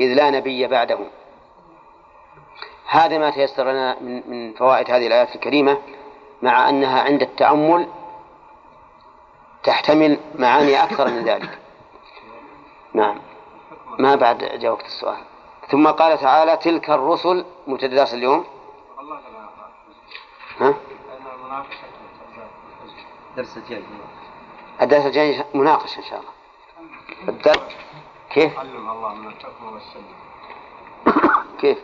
إذ لا نبي بعده. هذا ما تيسر لنا من من فوائد هذه الآيات الكريمة مع أنها عند التأمل تحتمل معاني أكثر من ذلك. نعم. ما بعد جاوبت السؤال. ثم قال تعالى تلك الرسل مبتدا اليوم. ها؟ الدرس الجاي الدرس الجاي مناقشة إن شاء الله. الدرس كيف؟ علم الله من الحكم والسنة. كيف؟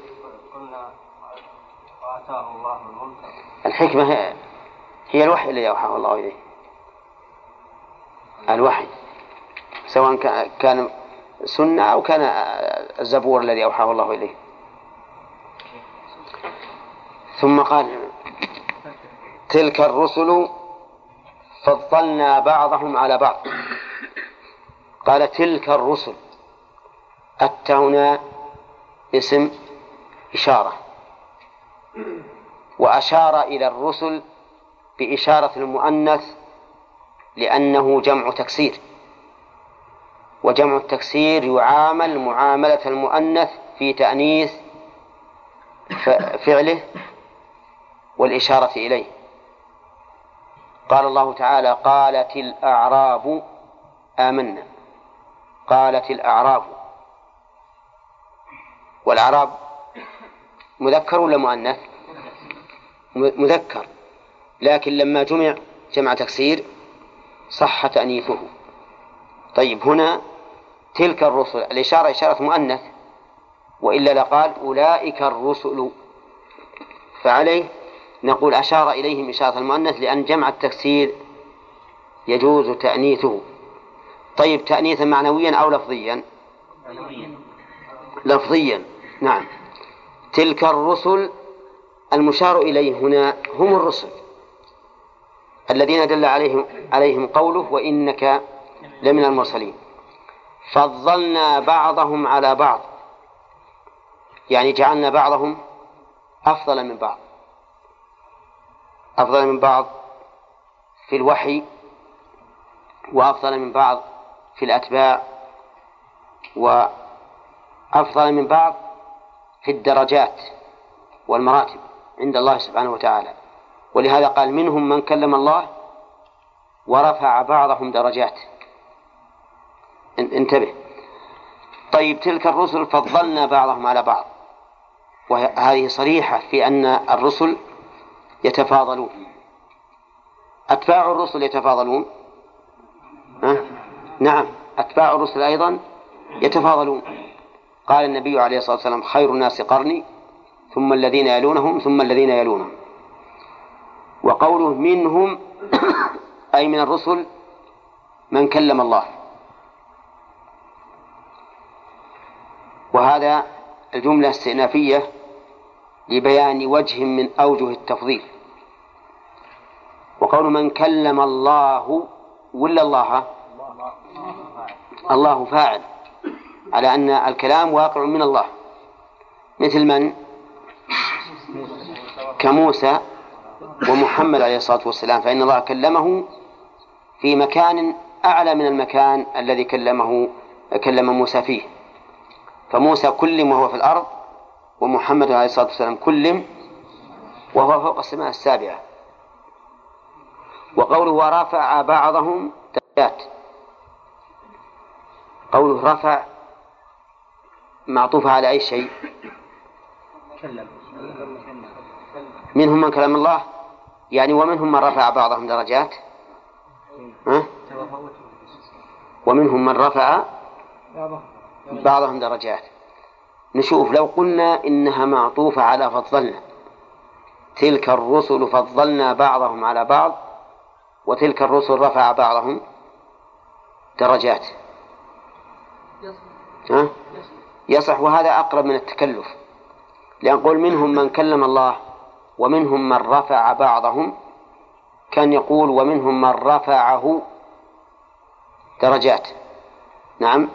قلنا وآتاه الله الملك. الحكمة هي, هي الوحي الذي أوحاه الله إليه. الوحي. سواء كان سنة أو كان الزبور الذي أوحاه الله إليه. ثم قال تلك الرسل فضلنا بعضهم على بعض. قال تلك الرسل التاء هنا اسم إشارة. وأشار إلى الرسل بإشارة المؤنث لأنه جمع تكسير. وجمع التكسير يعامل معاملة المؤنث في تأنيث فعله والإشارة إليه. قال الله تعالى قالت الأعراب آمنا. قالت الأعراب. والأعراب مذكر ولا مؤنث؟ مذكر. لكن لما جمع جمع تكسير صح تأنيثه. طيب هنا تلك الرسل الإشارة إشارة مؤنث وإلا لقال أولئك الرسل. فعليه نقول أشار إليهم إشارة المؤنث لأن جمع التكسير يجوز تأنيثه. طيب تأنيثا معنويا أو لفظيا؟ لفظيا. نعم. تلك الرسل المشار إليه هنا هم الرسل الذين دل عليهم عليهم قوله وإنك لمن المرسلين. فضلنا بعضهم على بعض. يعني جعلنا بعضهم أفضل من بعض. أفضل من بعض في الوحي وأفضل من بعض في الأتباع وأفضل من بعض في الدرجات والمراتب عند الله سبحانه وتعالى. ولهذا قال منهم من كلم الله ورفع بعضهم درجات. انتبه. طيب تلك الرسل فضلنا بعضهم على بعض. وهذه صريحة في أن الرسل يتفاضلون. أتباع الرسل يتفاضلون؟ ها؟ نعم أتباع الرسل أيضا يتفاضلون. قال النبي عليه الصلاة والسلام خير الناس قرني ثم الذين يلونهم ثم الذين يلونهم. وقوله منهم أي من الرسل من كلم الله. وهذا الجملة استئنافية لبيان وجه من أوجه التفضيل. وقول من كلم الله ولا الله؟ الله فاعل على أن الكلام واقع من الله. مثل من؟ كموسى ومحمد عليه الصلاة والسلام فإن الله كلمه في مكان أعلى من المكان الذي كلمه كلم موسى فيه. فموسى كلم وهو في الأرض ومحمد عليه الصلاة والسلام كلم وهو فوق السماء السابعة. وقوله ورفع بعضهم درجات. قوله رفع معطوف على أي شيء؟ منهم من كلام الله؟ يعني ومنهم من رفع بعضهم درجات؟ ها؟ ومنهم من رفع بعضهم درجات. نشوف لو قلنا إنها معطوفة على فضلنا. تلك الرسل فضلنا بعضهم على بعض وتلك الرسل رفع بعضهم درجات. ها؟ يصح وهذا أقرب من التكلف. لأن قول منهم من كلم الله ومنهم من رفع بعضهم كان يقول ومنهم من رفعه درجات. نعم؟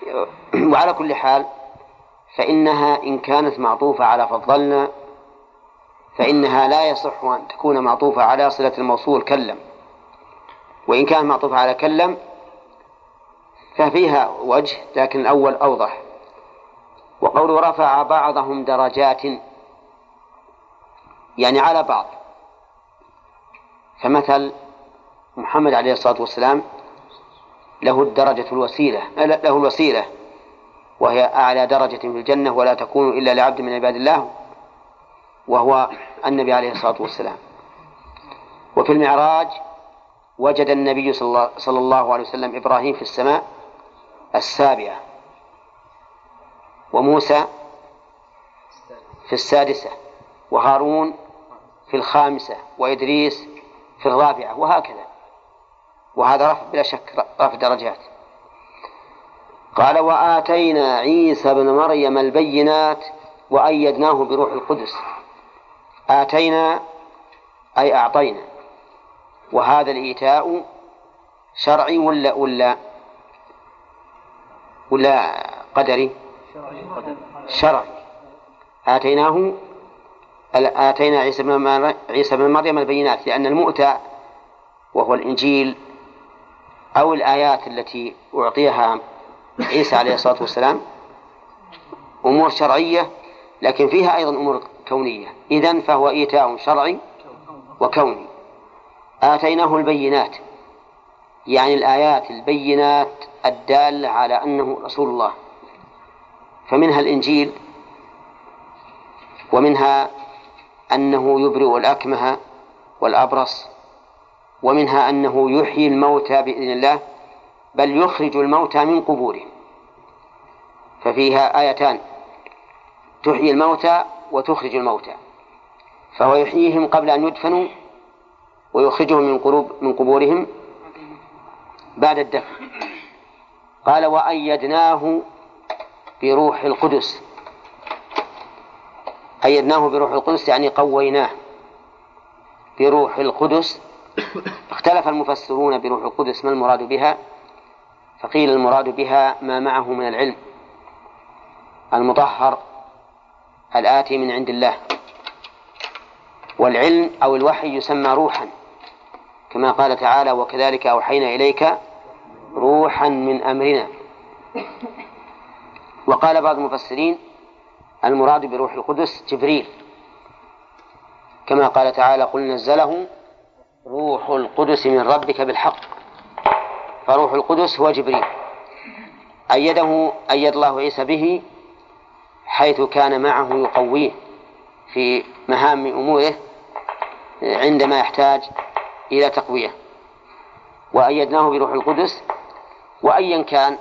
وعلى كل حال فإنها إن كانت معطوفة على فضلنا فإنها لا يصح أن تكون معطوفة على صلة الموصول كلم. وإن كانت معطوفة على كلم ففيها وجه لكن الأول أوضح. وقول رفع بعضهم درجات يعني على بعض. فمثل محمد عليه الصلاة والسلام له الدرجة الوسيلة له الوسيلة وهي أعلى درجة في الجنة ولا تكون إلا لعبد من عباد الله وهو النبي عليه الصلاة والسلام. وفي المعراج وجد النبي صلى الله, صلى الله عليه وسلم إبراهيم في السماء السابعة وموسى في السادسة وهارون في الخامسة وإدريس في الرابعة وهكذا. وهذا رفع بلا شك رفع درجات. قال وآتينا عيسى بن مريم البينات وأيدناه بروح القدس. آتينا أي أعطينا. وهذا الإيتاء شرعي ولا ولا ولا قدري؟ شرعي. آتيناه آتينا عيسى بن عيسى مريم البينات لأن المؤتى وهو الإنجيل أو الآيات التي أعطيها عيسى عليه الصلاة والسلام أمور شرعية لكن فيها أيضا أمور كونية. إذن فهو إيتاء شرعي وكوني. آتيناه البينات يعني الآيات البينات الدالة على أنه رسول الله. فمنها الإنجيل ومنها أنه يبرئ الأكمه والأبرص. ومنها أنه يحيي الموتى بإذن الله بل يخرج الموتى من قبورهم. ففيها آيتان تحيي الموتى وتخرج الموتى. فهو يحييهم قبل أن يدفنوا ويخرجهم من قلوب من قبورهم بعد الدفن. قال وأيدناه بروح القدس. أيدناه بروح القدس يعني قويناه. بروح القدس اختلف المفسرون بروح القدس ما المراد بها؟ فقيل المراد بها ما معه من العلم المطهر الآتي من عند الله. والعلم أو الوحي يسمى روحا كما قال تعالى وكذلك أوحينا إليك روحا من أمرنا وقال بعض المفسرين المراد بروح القدس جبريل كما قال تعالى قل نزله روح القدس من ربك بالحق. فروح القدس هو جبريل. أيده أيد الله عيسى به حيث كان معه يقويه في مهام أموره عندما يحتاج إلى تقوية. وأيدناه بروح القدس. وأيا كان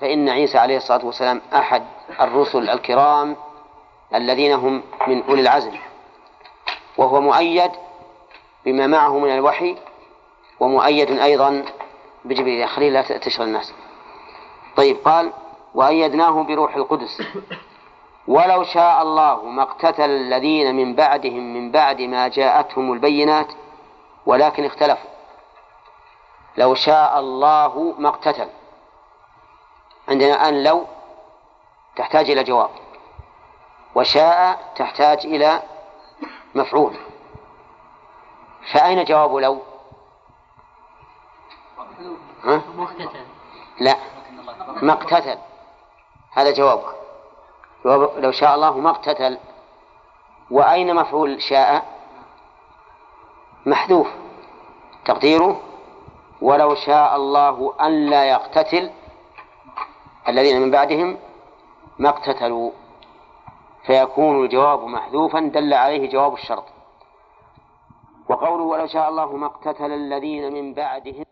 فإن عيسى عليه الصلاة والسلام أحد الرسل الكرام الذين هم من أولي العزم. وهو مؤيد بما معه من الوحي ومؤيد أيضا بجبريل. خليل لا تشغل الناس. طيب قال وأيدناه بروح القدس. ولو شاء الله ما اقتتل الذين من بعدهم من بعد ما جاءتهم البينات ولكن اختلفوا. لو شاء الله ما اقتتل. عندنا الآن لو تحتاج إلى جواب وشاء تحتاج إلى مفعول. فأين جواب لو؟ ها؟ لا. ما اقتتل هذا جوابه جواب لو شاء الله ما اقتتل وأين مفعول شاء؟ محذوف. تقديره؟ ولو شاء الله أن لا يقتتل. الذين من بعدهم ما اقتتلوا. فيكون الجواب محذوفا دل عليه جواب الشرط. وقوله ولو شاء الله ما اقتتل الذين من بعدهم